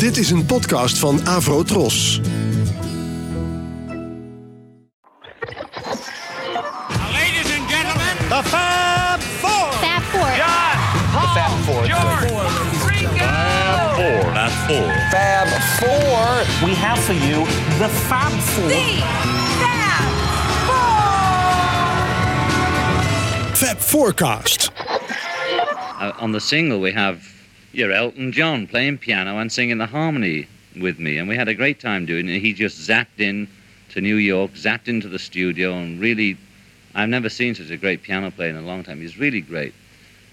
Dit is een podcast van Avro Tros. Ladies and gentlemen, The Fab Four. Fab Four. John, Paul, Fab Four. George, Ringo. Four. Not four. Fab Four. We have for you the Fab Four. Fab Forecast. Uh, on the single, we have your Elton John playing piano and singing the harmony with me, and we had a great time doing it. He just zapped in to New York, zapped into the studio, and really, I've never seen such a great piano player in a long time. He's really great,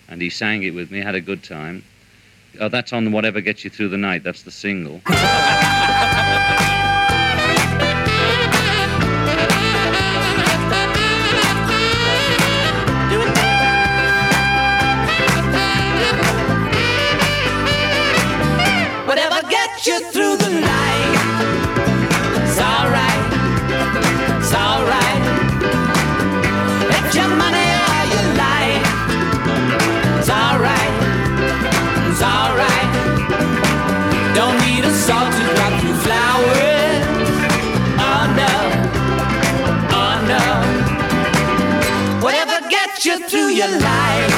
and he sang it with me. Had a good time. Oh, that's on whatever gets you through the night. That's the single. your life.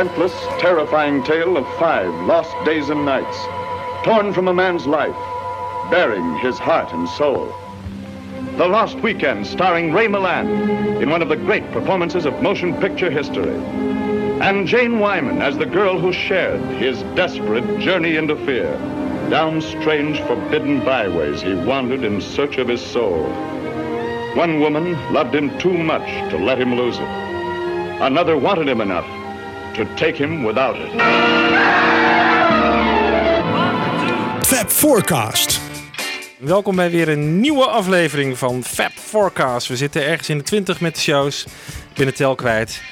Relentless, terrifying tale of five lost days and nights, torn from a man's life, bearing his heart and soul. The Lost Weekend, starring Ray Milland in one of the great performances of motion picture history. And Jane Wyman as the girl who shared his desperate journey into fear. Down strange, forbidden byways he wandered in search of his soul. One woman loved him too much to let him lose it. Another wanted him enough to take him without it. Fab Forecast. Welkom bij weer een nieuwe aflevering van Fab Forecast. We zitten ergens in de 20 met de shows. Ik ben het tel kwijt.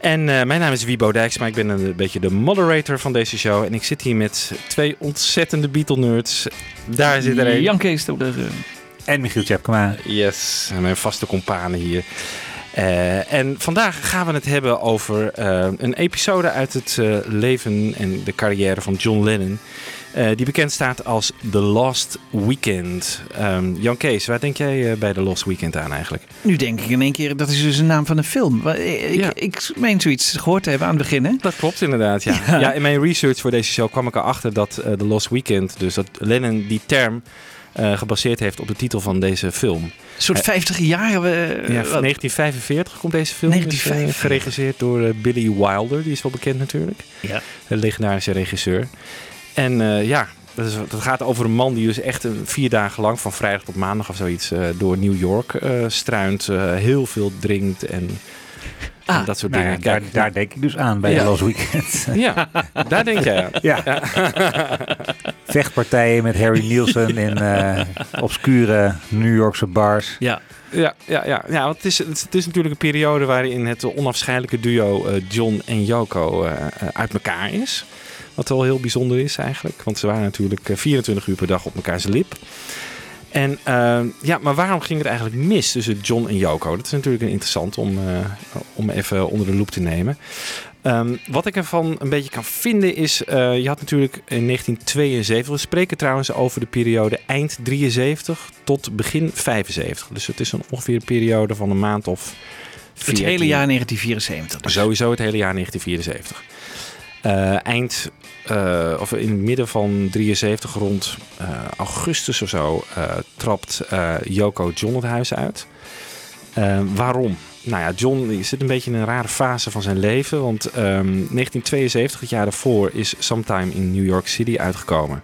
En eh, mijn naam is Wiebo Dijks, maar ik ben een beetje de moderator van deze show. En ik zit hier met twee ontzettende Beatle-nerds. Daar zit er een. Jan Kees de- de- En Michiel Tjepkema. Yes, en mijn vaste companen hier. Eh, en vandaag gaan we het hebben over eh, een episode uit het eh, leven en de carrière van John Lennon. die bekend staat als The Lost Weekend. Ehm, Jan Kees, waar denk jij bij The Lost Weekend aan eigenlijk? Nu denk ik in één keer, dat is dus een naam van een film. Ik, Ja. ik meen zoiets gehoord te hebben aan het begin, hè? Dat klopt inderdaad, ja. ja. in mijn research voor deze show kwam ik erachter dat The Lost Weekend, dus dat Lennon die term eh, gebaseerd heeft op de titel van deze film. Een soort 50 jaar. eh, Ja, wat- 1945 komt deze film. Is, eh, 1945. geregisseerd door eh, Billy Wilder, die is wel bekend natuurlijk. Ja. Een legendarische regisseur. En eh, ja, dat, gaat over een man die dus echt een, vier dagen lang, van vrijdag tot maandag of zoiets, eh, door New York eh, struint. eh, heel veel drinkt en, en Ah, dat soort Nou ja, dingen. daar, Kijk, daar denk ik dus aan bij Ja. de Lost Weekend. ja, daar denk jij aan. ja. Vechtpartijen met Harry Nielsen in eh, obscure New Yorkse bars. Ja. Ja, ja, ja. ja want het, is, het, is- het is natuurlijk een periode waarin het onafscheidelijke duo eh, John en Yoko eh, uit elkaar is. Wat wel heel bijzonder is eigenlijk. Want ze waren natuurlijk eh, 24 uur per dag op elkaars lip. En eh, ja, maar waarom ging het eigenlijk mis tussen John en Yoko? Dat is natuurlijk interessant om, eh, om even onder de loep te nemen. Ehm, wat ik ervan een beetje kan vinden is, eh, je had natuurlijk in 1972, we spreken trouwens over de periode eind 73 tot begin 75. Dus het is een ongeveer een periode van een maand of Het 14. hele jaar 1974. Dus. Sowieso het hele jaar 1974. Eh, eind, eh, of in het midden van 73, rond eh, augustus of zo, trapt Yoko John het huis uit. Waarom? Nou ja, John zit een beetje in een rare fase van zijn leven. Want ehm, 1972, het jaar daarvoor, is Sometime in New York City uitgekomen.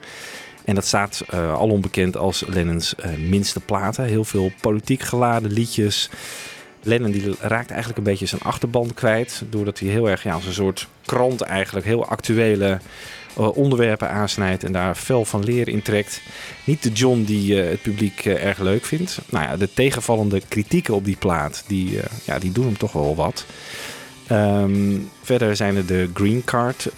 En dat staat al onbekend als Lennon's minste platen. Heel veel politiek geladen liedjes. Lennon die raakt eigenlijk een beetje zijn achterban kwijt. Doordat hij heel erg ja, als een soort krant eigenlijk heel actuele eh, onderwerpen aansnijdt. En daar fel van leer in trekt. Niet de John die eh, het publiek eh, erg leuk vindt. Nou ja, de tegenvallende kritieken op die plaat, die, ja, die doen hem toch wel wat. Ehm, verder zijn er de green card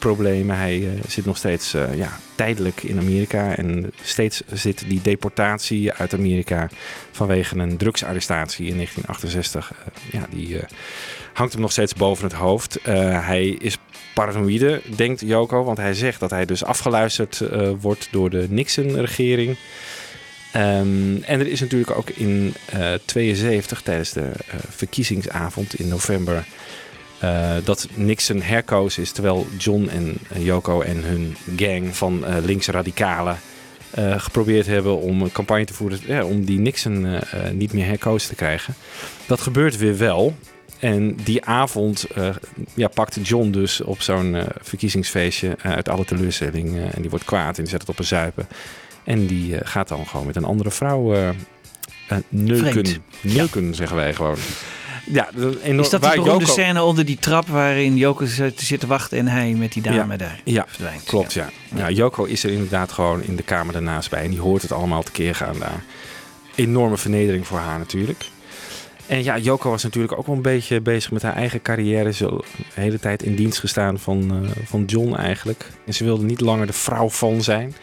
problemen. Hij eh, zit nog steeds eh, ja, tijdelijk in Amerika. En steeds zit die deportatie uit Amerika vanwege een drugsarrestatie in 1968. eh, ja, die hangt hem nog steeds boven het hoofd. Hij is paranoïde, denkt Joko. Want hij zegt dat hij dus afgeluisterd wordt door de Nixon-regering. Ehm, en er is natuurlijk ook in eh 72 tijdens de verkiezingsavond in november eh, dat Nixon herkozen is terwijl John en Yoko en hun gang van eh linkse radicalen eh, geprobeerd hebben om een campagne te voeren ja, om die Nixon niet meer herkozen te krijgen. Dat gebeurt weer wel. En die avond ja, pakt John dus op zo'n verkiezingsfeestje uit alle teleurstelling. en die wordt kwaad en die zet het op een zuipen. En die gaat dan gewoon met een andere vrouw neuken. Vreemd. Neuken, zeggen wij gewoon. Ja, enorm, Is dat die beroemde Yoko- scène onder die trap waarin Joko zit te wachten en hij met die dame Ja. daar Ja, verdwijnt? Klopt, ja. ja. Joko is er inderdaad gewoon in de kamer daarnaast bij. En die hoort het allemaal tekeer gaan daar. Enorme vernedering voor haar natuurlijk. En ja, Joko was natuurlijk ook wel een beetje bezig met haar eigen carrière. Ze de hele tijd in dienst gestaan van, eh, van John eigenlijk. En ze wilde niet langer de vrouw van zijn.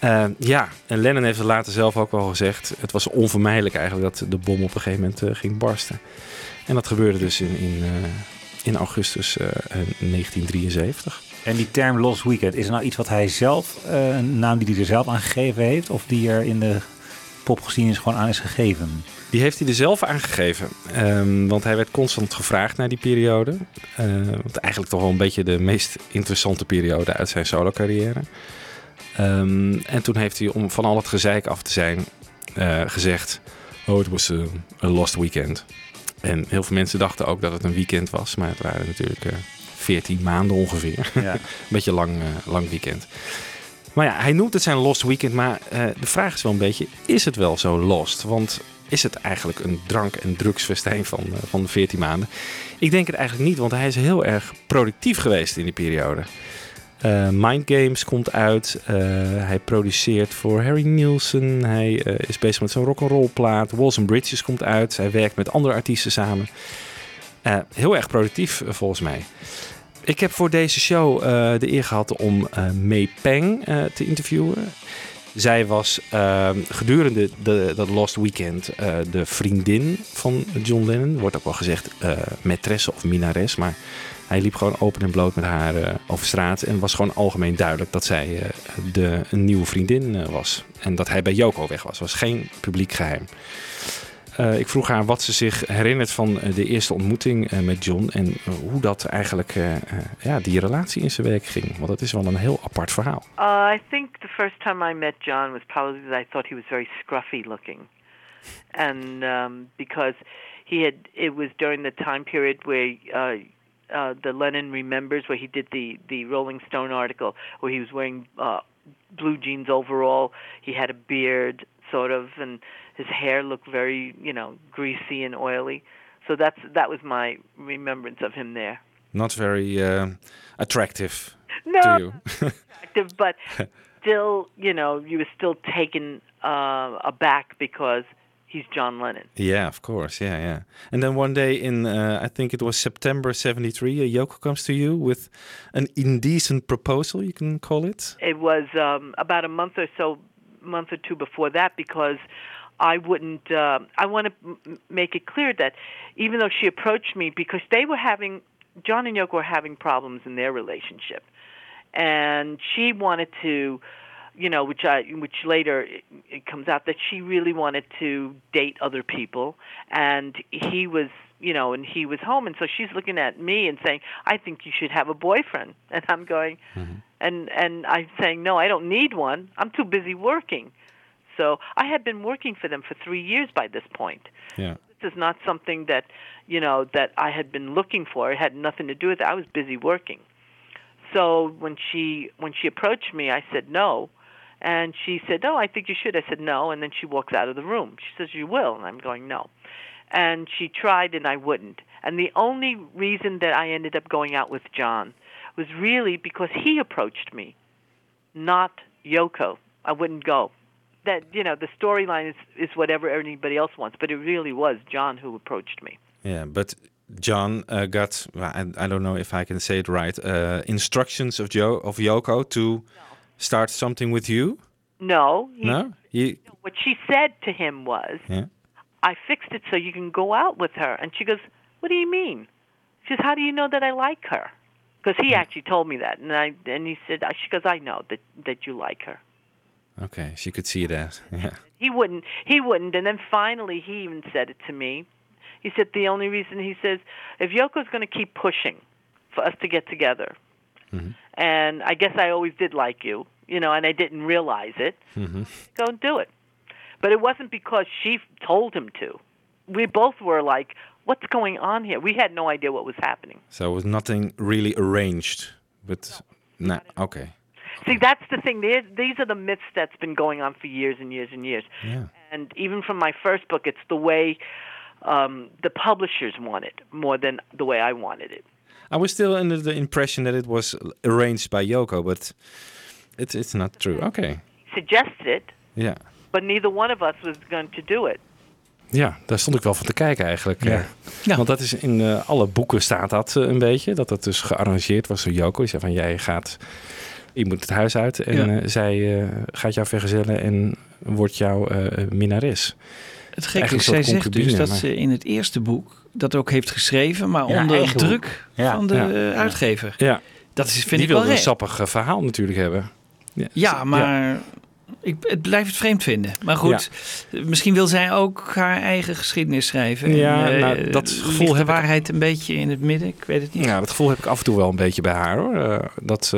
Eh, ja, en Lennon heeft het later zelf ook wel gezegd. Het was onvermijdelijk eigenlijk dat de bom op een gegeven moment eh, ging barsten. En dat gebeurde dus in, in, eh, in augustus eh, eh, 1973. En die term Lost Weekend, is er nou iets wat hij zelf, een naam die hij er zelf aan gegeven heeft? Of die er in de popgeschiedenis gewoon aan is gegeven? Die heeft hij er zelf aangegeven. Ehm, want hij werd constant gevraagd naar die periode. Eh, want eigenlijk toch wel een beetje de meest interessante periode uit zijn solo carrière. Ehm, en toen heeft hij, om van al het gezeik af te zijn, eh, gezegd... Oh, het was een lost weekend. En heel veel mensen dachten ook dat het een weekend was. Maar het waren natuurlijk eh 14 maanden ongeveer. Ja. Een beetje lang, eh, lang weekend. Maar ja, hij noemt het zijn lost weekend. Maar eh, de vraag is wel een beetje, is het wel zo lost? Want is het eigenlijk een drank- en drugsfestijn van, eh, van de 14 maanden? Ik denk het eigenlijk niet, want hij is heel erg productief geweest in die periode. Eh, Mind Games komt uit. Eh, hij produceert voor Harry Nielsen. Hij eh, is bezig met zijn rock'n'roll plaat. Walls and Bridges komt uit. Hij werkt met andere artiesten samen. Heel erg productief volgens mij. Ik heb voor deze show de eer gehad om May Peng te interviewen. Zij was ehm, gedurende de, dat Lost Weekend de vriendin van John Lennon. Wordt ook wel gezegd eh maîtresse of minares. Maar hij liep gewoon open en bloot met haar eh, over straat. En was gewoon algemeen duidelijk dat zij eh, de, een nieuwe vriendin eh, was. En dat hij bij Yoko weg was. was geen publiek geheim. Eh, ik vroeg haar wat ze zich herinnert van de eerste ontmoeting met John. En hoe dat eigenlijk, ja, die relatie in zijn werk ging. Want dat is wel een heel apart verhaal. Uh, I think the first time I met John was probably because I thought he was very scruffy looking, and um, because he had it was during the time period where uh, the Lennon remembers where he did the the Rolling Stone article where he was wearing uh, blue jeans overall. He had a beard, sort of, and his hair looked very you know greasy and oily. So that's that was my remembrance of him there. Not very uh, attractive No, to you. attractive, but still, you know, you were still taken uh, aback because he's John Lennon. Yeah, of course. Yeah, yeah. And then one day in, uh, I think it was September 73, uh, Yoko comes to you with an indecent proposal, you can call it. It was um, about a month or so, month or two before that, because I wouldn't. Uh, I want to m- make it clear that even though she approached me, because they were having John and Yoko were having problems in their relationship, and she wanted to. You know, which I, which later it, it comes out that she really wanted to date other people, and he was, you know, and he was home, and so she's looking at me and saying, "I think you should have a boyfriend," and I'm going, mm-hmm. and and I'm saying, "No, I don't need one. I'm too busy working." So I had been working for them for three years by this point. Yeah. This is not something that, you know, that I had been looking for. It had nothing to do with it. I was busy working. So when she when she approached me, I said no, and she said, "No, I think you should." I said no, and then she walks out of the room. She says, "You will," and I'm going no. And she tried, and I wouldn't. And the only reason that I ended up going out with John was really because he approached me, not Yoko. I wouldn't go. That you know, the storyline is is whatever anybody else wants, but it really was John who approached me. Yeah, but John uh, got I, I don't know if I can say it right, uh, instructions of, Joe, of Yoko to start something with you? No, he, No? He, what she said to him was, yeah. I fixed it so you can go out with her. And she goes, What do you mean? She says, How do you know that I like her? Because he actually told me that, and I and he said, uh, She goes, I know that that you like her. Okay, she could see that. Yeah. He wouldn't. He wouldn't. And then finally, he even said it to me. He said the only reason he says if Yoko's going to keep pushing for us to get together, and I guess I always did like you, you know, and I didn't realize it. Go and do it. But it wasn't because she told him to. We both were like, "What's going on here?" We had no idea what was happening. So it was nothing really arranged, but nah, okay. See, that's the thing. There, these are the myths that's been going on for years and years and years. Yeah. And even from my first book, it's the way um, the publishers want it more than the way I wanted it. I was still under the impression that it was arranged by Yoko, but it's it's not true. Okay. Suggested Ja. but neither one of us was going to do it. Ja, daar stond ik wel van te kijken eigenlijk. Ja. eh. Ja. Want dat is in eh, alle boeken staat dat eh, een beetje. Dat dat dus gearrangeerd was door Yoko. Die zei van jij gaat, je moet het huis uit. En Ja. eh, zij eh, gaat jou vergezellen en wordt jouw eh, minnares. Het gekke is, een zij zegt dus dat maar- ze in het eerste boek dat ook heeft geschreven, maar Ja, onder druk. Ja. van de Ja. uitgever. Ja, Dat is, vind die ik wel wilde een re- sappig eh, verhaal natuurlijk hebben. Ja, maar Ik, het blijft het vreemd vinden. Maar goed, misschien wil zij ook haar eigen geschiedenis schrijven. Ja, En, eh, nou, dat gevoel de ik- waarheid een beetje in het midden. Ik weet het niet. Ja, dat gevoel heb ik af en toe wel een beetje bij haar hoor. Eh, dat,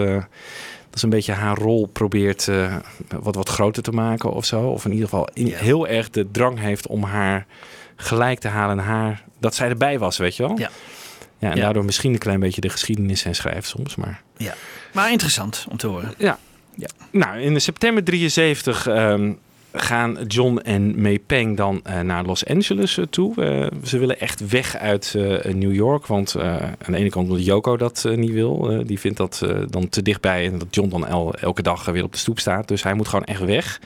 dat ze een beetje haar rol probeert eh, wat, wat groter te maken of zo. Of in ieder geval in- heel erg de drang heeft om haar gelijk te halen. Haar, dat zij erbij was, weet je wel? Ja. Ja, en Ja. daardoor misschien een klein beetje de geschiedenis en schrijft soms. Maar Ja. Maar interessant om te horen. ja. Ja. Nou, in september 73 ehm, gaan John en May Peng dan eh, naar Los Angeles eh, toe. Eh, ze willen echt weg uit New York. Want aan de ene kant omdat Yoko dat niet wil. Die vindt dat dan te dichtbij. En dat John dan el- elke dag weer op de stoep staat. Dus hij moet gewoon echt weg.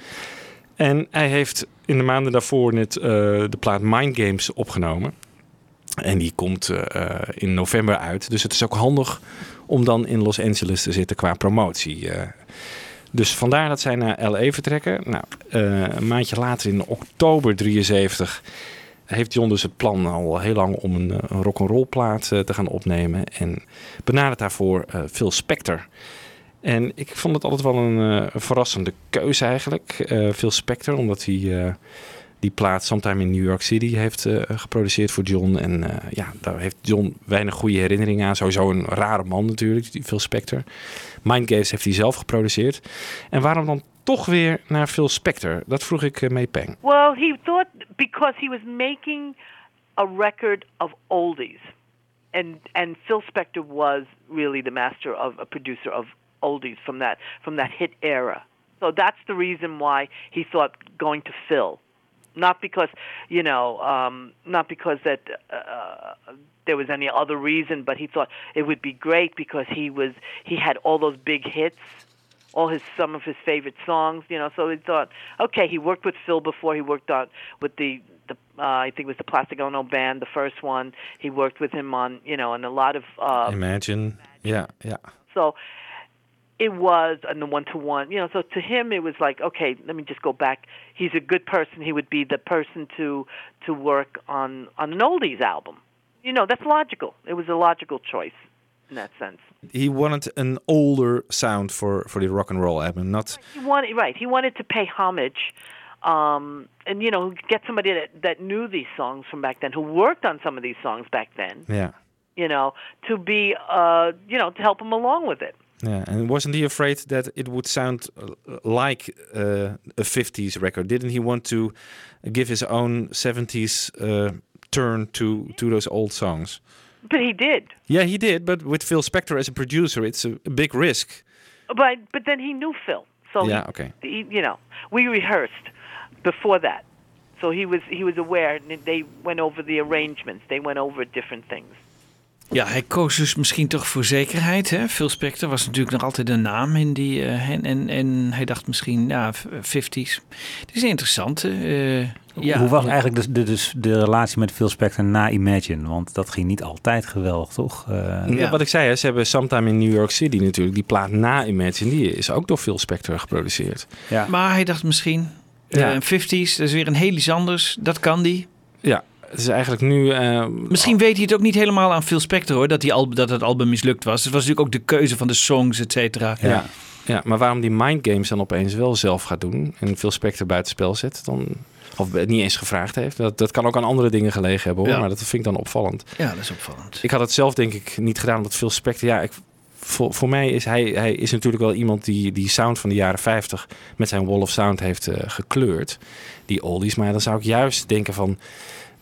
En hij heeft in de maanden daarvoor net de plaat Mind Games opgenomen. En die komt in november uit. Dus het is ook handig om dan in Los Angeles te zitten qua promotie. eh. Dus vandaar dat zij naar LA vertrekken. Nou, eh, een maandje later in oktober 73 heeft John dus het plan al heel lang om een, eh, een rock'n'roll plaat eh, te gaan opnemen. En benadert daarvoor Phil Spector. En ik vond het altijd wel een, verrassende keuze eigenlijk. Phil Spector, omdat hij die plaat Sometime in New York City heeft eh, geproduceerd voor John. En eh, ja, daar heeft John weinig goede herinneringen aan. Sowieso een rare man natuurlijk, Phil Spector. Mind Games heeft hij zelf geproduceerd. En waarom dan toch weer naar Phil Spector? Dat vroeg ik uh, mee Peng. Well, he thought because he was making a record of oldies, and and Phil Spector was really the master of a producer of oldies from that from that hit era. So that's the reason why he thought going to Phil, not because you know, um, not because that uh, there was any other reason, but he thought it would be great because he was he had all those big hits all his some of his favorite songs, you know. So he thought, okay, he worked with Phil before. He worked on with the the uh, I think it was the Plastic Ono band, the first one. He worked with him on, you know, and a lot of. Uh, Imagine. yeah, yeah. so it was and the one to one, you know. So to him, it was like, okay, let me just go back. He's a good person. He would be the person to to work on on an oldies album. You know, that's logical. It was a logical choice in that sense. He wanted an older sound for, for the rock and roll album, not He wanted right. He wanted to pay homage, um, and you know, get somebody that that knew these songs from back then, who worked on some of these songs back then. ja. You know, to be, uh, you know, to help him along with it. Yeah, and wasn't he afraid that it would sound uh, like uh, a 50s record? Didn't he want to give his own 70s uh, turn to, to those old songs? But he did. Yeah, he did, but with Phil Spector as a producer, it's a, a big risk. But but then he knew Phil, so Yeah, he, okay. he, you know, we rehearsed before that, so he was he was aware. And they went over the arrangements. They went over different things. Ja, hij koos dus misschien toch voor zekerheid. Hè? Phil Spector was natuurlijk nog altijd een naam in die. eh, en, en, en hij dacht misschien, ja, f- 50s. Het is interessant. eh, ja. Hoe was eigenlijk dus de, dus de relatie met Phil Spector na Imagine? Want dat ging niet altijd geweldig, toch? Eh, Ja, Wat ik zei, hè, ze hebben Sometime in New York City natuurlijk. Die plaat na Imagine, die is ook door Phil Spector geproduceerd. ja. Maar hij dacht misschien, eh, Ja. 50s, dat is weer een heel iets anders. Dat kan die. Ja, het is eigenlijk nu... eh, Misschien weet hij het ook niet helemaal aan Phil Spector hoor, dat, die al, dat het album mislukt was. Het was natuurlijk ook de keuze van de songs, et cetera. Ja. ja, maar waarom die Mind Games dan opeens wel zelf gaat doen en Phil Spector buitenspel zet, dan, of het niet eens gevraagd heeft, dat, dat kan ook aan andere dingen gelegen hebben hoor, Ja. maar dat vind ik dan opvallend. Ja, dat is opvallend. Ik had het zelf denk ik niet gedaan, omdat Phil Spector, ja, ik, voor, voor mij is hij, hij is natuurlijk wel iemand die die sound van de jaren 50 met zijn Wall of Sound heeft eh, gekleurd, die oldies, maar dan zou ik juist denken van,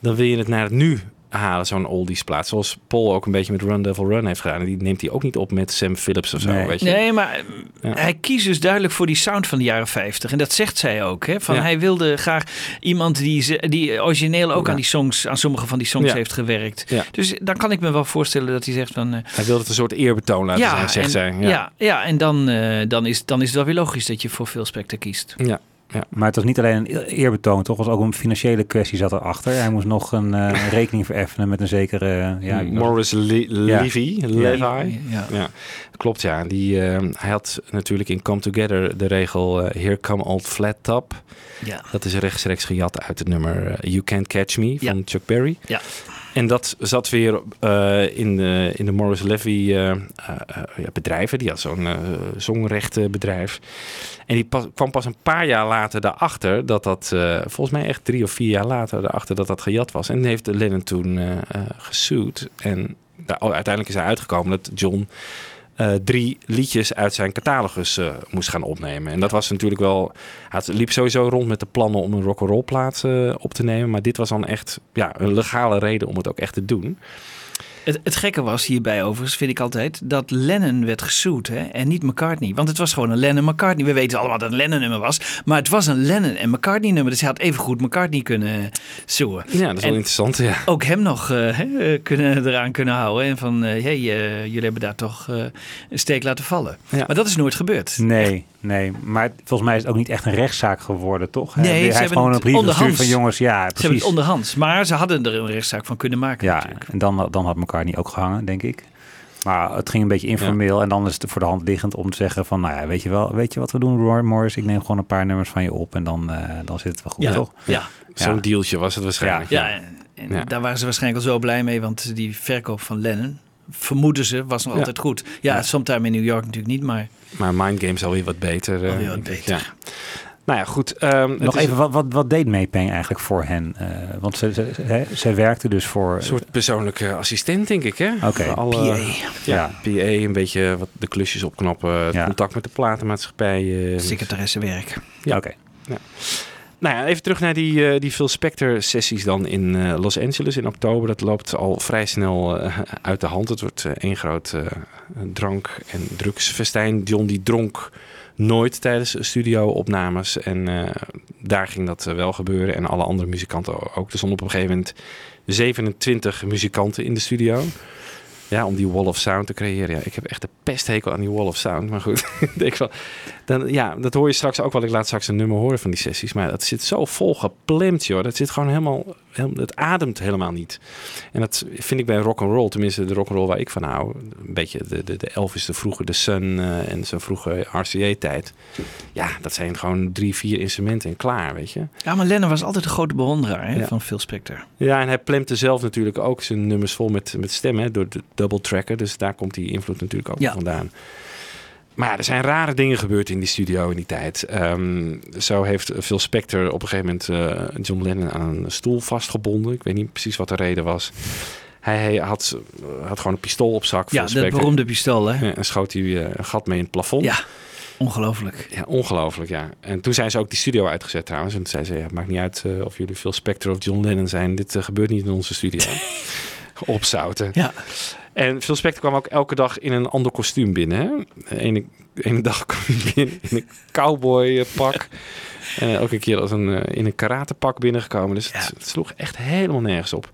dan wil je het naar het nu halen, zo'n oldies plaat. Zoals Paul ook een beetje met Run Devil Run heeft gedaan. En die neemt hij ook niet op met Sam Phillips of zo, Nee. weet je. Nee, maar Ja. hij kiest dus duidelijk voor die sound van de jaren 50. En dat zegt zij ook. Hè? Van Ja. Hij wilde graag iemand die, ze- die origineel ook Ja. aan die songs, aan sommige van die songs Ja. heeft gewerkt. Ja. Dus dan kan ik me wel voorstellen dat hij zegt van. eh, Hij wilde het een soort eerbetoon laten zijn, zegt en, zij. Ja. Ja. Ja, en dan, eh, dan, is, dan is het wel weer logisch dat je voor Phil Spector kiest. Ja. Maar het was niet alleen een eerbetoon, toch? Het was ook een financiële kwestie zat erachter. Hij moest nog een eh, rekening vereffenen met een zekere... eh, ja, Morris Le- Ja. Levy. Levi. Ja. Ja. Klopt, ja. Die, eh, hij had natuurlijk in Come Together de regel Here Come Old Flat Top. Ja. Dat is rechtstreeks gejat uit het nummer You Can't Catch Me van Ja. Chuck Berry. Ja. En dat zat weer eh, in, de, in de Morris Levy eh, eh, bedrijven. Die had zo'n zongrechtenbedrijf. En die kwam pas een paar jaar later daarachter dat dat, volgens mij echt drie of vier jaar later daarachter dat dat gejat was. En heeft Lennon toen gesued. En daar, uiteindelijk is hij uitgekomen dat John eh, drie liedjes uit zijn catalogus eh, moest gaan opnemen. En dat was natuurlijk wel... Had- liep sowieso rond met de plannen om een rock'n'roll plaat eh, op te nemen. Maar dit was dan echt ja, een legale reden om het ook echt te doen. Het, het gekke was hierbij overigens, vind ik altijd, dat Lennon werd gesued hè, en niet McCartney. Want het was gewoon een Lennon-McCartney. We weten allemaal dat het een Lennon-nummer was, maar het was een Lennon- en McCartney-nummer. Dus hij had even goed McCartney kunnen suen. Ja, dat is wel interessant. Ja. Ook hem nog eh, hè, kunnen, eraan kunnen houden. En van, eh, hey, eh, jullie hebben daar toch eh, een steek laten vallen. Ja. Maar dat is nooit gebeurd. Nee, nee. Maar volgens mij is het ook niet echt een rechtszaak geworden, toch? Nee, hij ze heeft gewoon een brief gestuurd van jongens, ja, Ze hebben precies. het onderhands. Maar ze hadden er een rechtszaak van kunnen maken Ja, natuurlijk. en dan, dan had elkaar niet ook gehangen, denk ik. Maar het ging een beetje informeel en dan is het voor de hand liggend om te zeggen van, nou ja, weet je wel, weet je wat we doen, Roy Morris? Ik neem gewoon een paar nummers van je op en dan, eh, dan zit het wel goed, Ja. toch? Ja. Zo'n dealtje was het waarschijnlijk. Ja, en, en Ja. daar waren ze waarschijnlijk al zo blij mee, want die verkoop van Lennon, vermoeden ze, was nog Ja. altijd goed. Ja, sometime in New York natuurlijk niet, maar Maar Mind Games alweer wat beter. eh, Alweer wat denk ik. beter. Ja. Nou ja, goed. ehm, Nog is even, wat, wat, wat deed Maypeng eigenlijk voor hen? Eh, want ze, ze, ze, ze werkte dus voor... Een soort persoonlijke assistent, denk ik, hè? Oké. PA. Ja, Ja. PA, een beetje wat de klusjes opknappen, het Ja. contact met de platenmaatschappij. eh, secretaressewerk. Ja. Oké. Nou ja, even terug naar die, eh, die Phil Spector sessies dan in eh, Los Angeles in oktober. Dat loopt al vrij snel eh, uit de hand. Het wordt één groot eh, drank- en drugsfestijn. John die dronk nooit tijdens studio-opnames. En eh, daar ging dat eh, wel gebeuren. En alle andere muzikanten ook. Er stonden op een gegeven moment 27 muzikanten in de studio. Ja, om die wall of sound te creëren. Ja, ik heb echt de pesthekel aan die wall of sound. Maar goed, denk wel. Dan, ja, dat hoor je straks ook wel. Ik laat straks een nummer horen van die sessies. Maar dat zit zo vol geplemd, joh. Dat zit gewoon helemaal... Het ademt helemaal niet. En dat vind ik bij rock and roll, tenminste de rock and roll waar ik van hou. Een beetje de, de, de Elvis, de vroege de Sun eh, en zijn vroege RCA-tijd. Ja, dat zijn gewoon drie, vier instrumenten en klaar, weet je. Ja, maar Lennon was altijd een grote bewonderaar hè, Ja. van Phil Spector. Ja, en hij plempte zelf natuurlijk ook zijn nummers vol met, met stemmen door de double tracker. Dus daar komt die invloed natuurlijk ook Ja. vandaan. Maar er zijn rare dingen gebeurd in die studio in die tijd. Ehm, zo heeft Phil Spector op een gegeven moment eh, John Lennon aan een stoel vastgebonden. Ik weet niet precies wat de reden was. Hij had, had gewoon een pistool op zak. Ja, dat beroemde pistool, hè? Ja, en schoot hij eh, een gat mee in het plafond. Ja, ongelooflijk. Ja, ongelooflijk, ja. En toen zijn ze ook die studio uitgezet trouwens. En toen zei ze, ja, het maakt niet uit eh, of jullie Phil Spector of John Lennon zijn. Dit eh, gebeurt niet in onze studio. Opzouten. Ja. En Phil Spector kwam ook elke dag in een ander kostuum binnen. Hè? De ene, dag kwam hij binnen in een cowboypak. En elke keer als een, eh, in een karatepak binnengekomen. Dus het, het sloeg echt helemaal nergens op.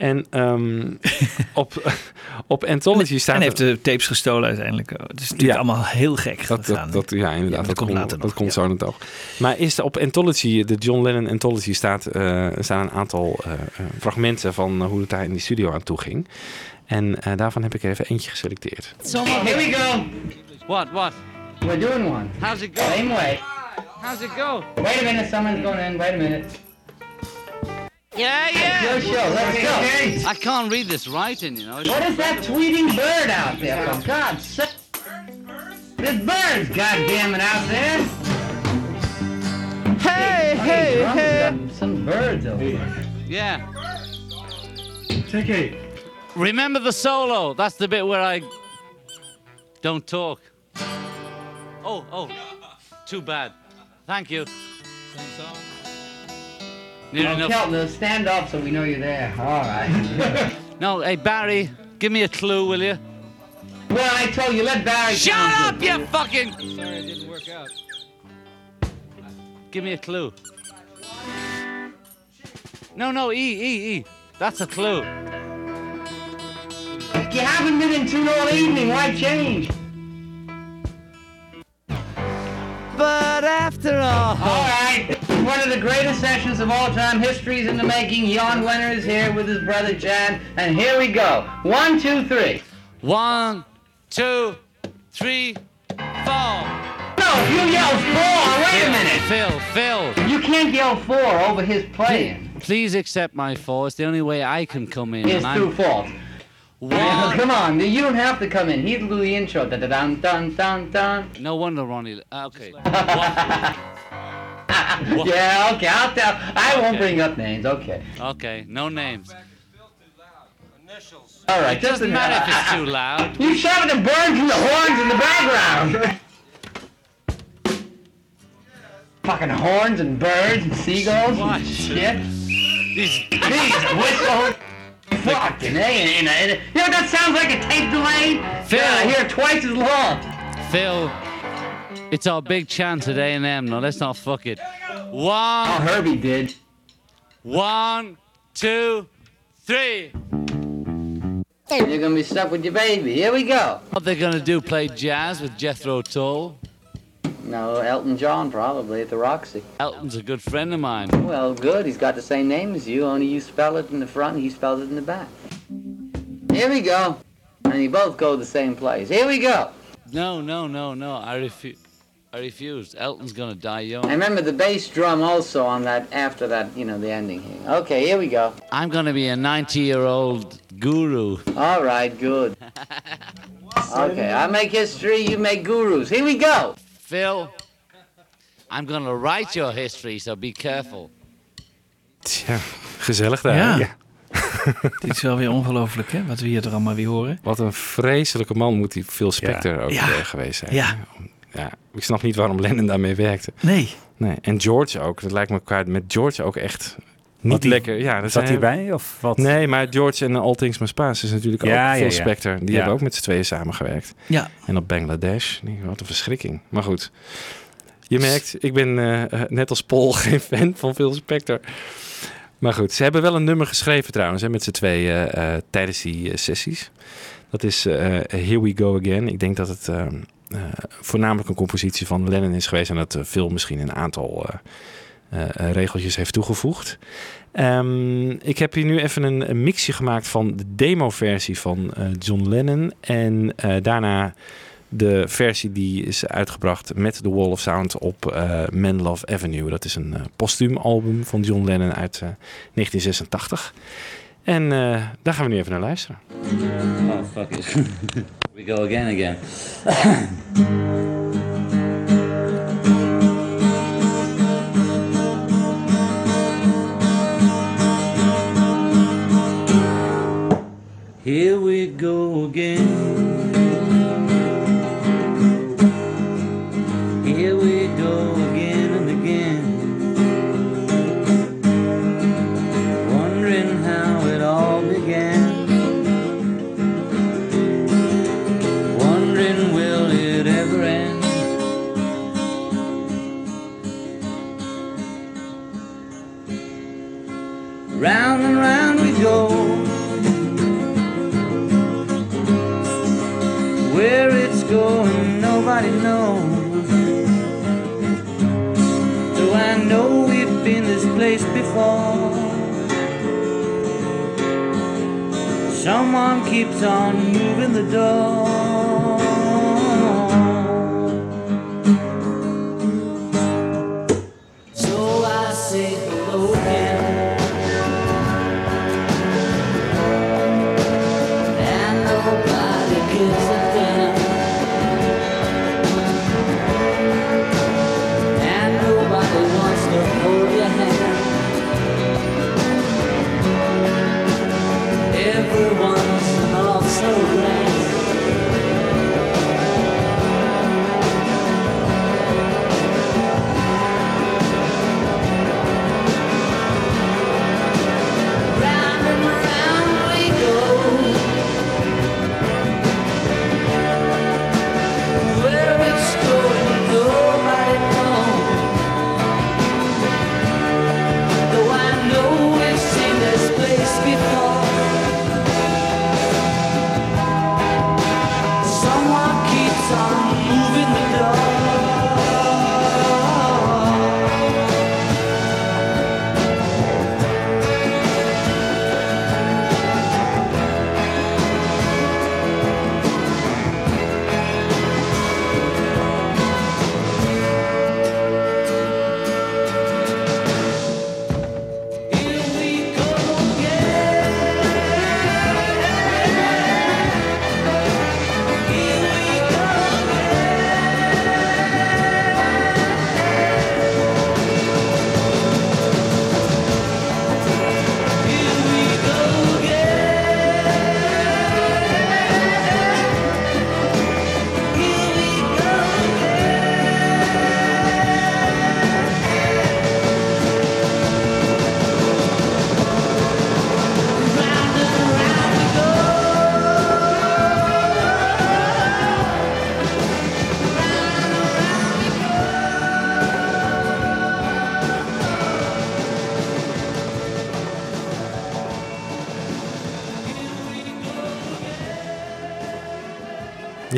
En ehm, op, op Anthology staat... En heeft de tapes gestolen uiteindelijk. Het is natuurlijk Ja. allemaal heel gek dat, dat, dat, ja, inderdaad. Ja, dat dat, komt later dat nog, komt ja. zo nog. Maar is op Anthology, de John Lennon Anthology, staat, eh, staan een aantal eh, eh, fragmenten van eh, hoe het daar in die studio aan toe ging. En eh, daarvan heb ik even eentje geselecteerd. Here we go. What, what? We're doing one. How's it go? Same way. How's it go? Wait a minute, someone's going in. Wait a minute. Yeah, yeah. Your show. Let's go. I can't read this writing, you know. What is that tweeting bird out there? For God's sake. There's birds, goddammit, out there. Hey, hey, hey. got Some birds over there. Yeah. Take it. Remember the solo. That's the bit where I don't talk. Oh, oh. Too bad. Thank you. Near enough. Kelton, stand up so we know you're there. All right. No, hey Barry, give me a clue, will you? well, I told you, let Barry Shut up, it. you fucking. I'm Sorry, it didn't work out. Give me a clue. No, no, E, E, E. That's a clue. If been in tune all evening, why change? But after all. All right. One of the greatest sessions of all time. History's in the making. Jan Wenner is here with his brother Jan. And here we go. One, two, three. One, two, three, four. No, you yell four. Wait a minute. Phil, Phil. You can't yell four over his playing. Please accept my four. It's the only way I can come in. It's and true fault. One. Come on, you don't have to come in. He'll do the intro. Da da dun dun dun dun. No wonder Ronnie. uh, Okay. Yeah, okay, I'll tell. I won't bring up names. Okay. Okay. No names. All right. It doesn't matter if it's too loud. You shouted the birds and the horns in the background. Fucking horns and birds and seagulls What? shit. These. These whistles. Fucking A. You know, that sounds like a tape delay. Phil. Yeah, I hear it twice as long. Phil, it's our big chance at A&M. Now let's not fuck it. Oh, One, Herbie did. one, two, three. You're gonna be stuck with your baby. Here we go. What they're gonna do? Play jazz with Jethro Tull? No, Elton John probably at the Roxy. Elton's a good friend of mine. Well, good. He's got the same name as you, only you spell it in the front and he spells it in the back. Here we go. and you both go the same place. Here we go. No, no, no, no. I refuse. I refused. Elton's gonna die young. I remember the bass drum also on that after that, you know, the ending here. Okay, here we go. I'm gonna be a 90-year-old guru. All right, good. Okay, I make history, you make gurus. Here we go. Phil, I'm gonna write your history, so be careful. Tja, gezellig daar. Ja. Ja. Dit is wel weer ongelooflijk, hè? Wat we hier er allemaal weer horen. Wat een vreselijke man moet die Phil Spector Ja. ook Ja. eh, geweest zijn. Ja. ja. Ik snap niet waarom Lennon daarmee werkte. Nee. Nee. En George ook. Dat lijkt me qua met George ook echt niet Wat die- lekker. Ja, dat Zat zijn- hij bij? Of wat? Nee, maar George en All Things Must Pass is natuurlijk Ja, ook Phil ja. Spector. Die Ja. hebben ook met z'n tweeën samengewerkt. Ja. En op Bangladesh. Nee, Wat een verschrikking. Maar goed. Je merkt, ik ben eh, eh, net als Paul geen fan van Phil Spector. Maar goed, ze hebben wel een nummer geschreven trouwens, hè, met z'n tweeën eh, eh, tijdens die sessies. Dat is eh, Here We Go Again. Ik denk dat het voornamelijk een compositie van Lennon is geweest en dat uh, Phil misschien een aantal regeltjes heeft toegevoegd. Ehm, ik heb hier nu even een, mixje gemaakt van de demo-versie van eh, John Lennon. En eh, daarna de versie die is uitgebracht met The Wall of Sound op eh Man Love Avenue. Dat is een eh, postuum album van John Lennon uit eh, 1986. En eh, daar gaan we nu even naar luisteren. Oh, fuck it. we go again, again. Here we go again. Here we go again and again. Wondering how it all began. Wondering will it ever end? Round and round nobody knows. Though I know we've been this place before. Someone keeps on moving the door.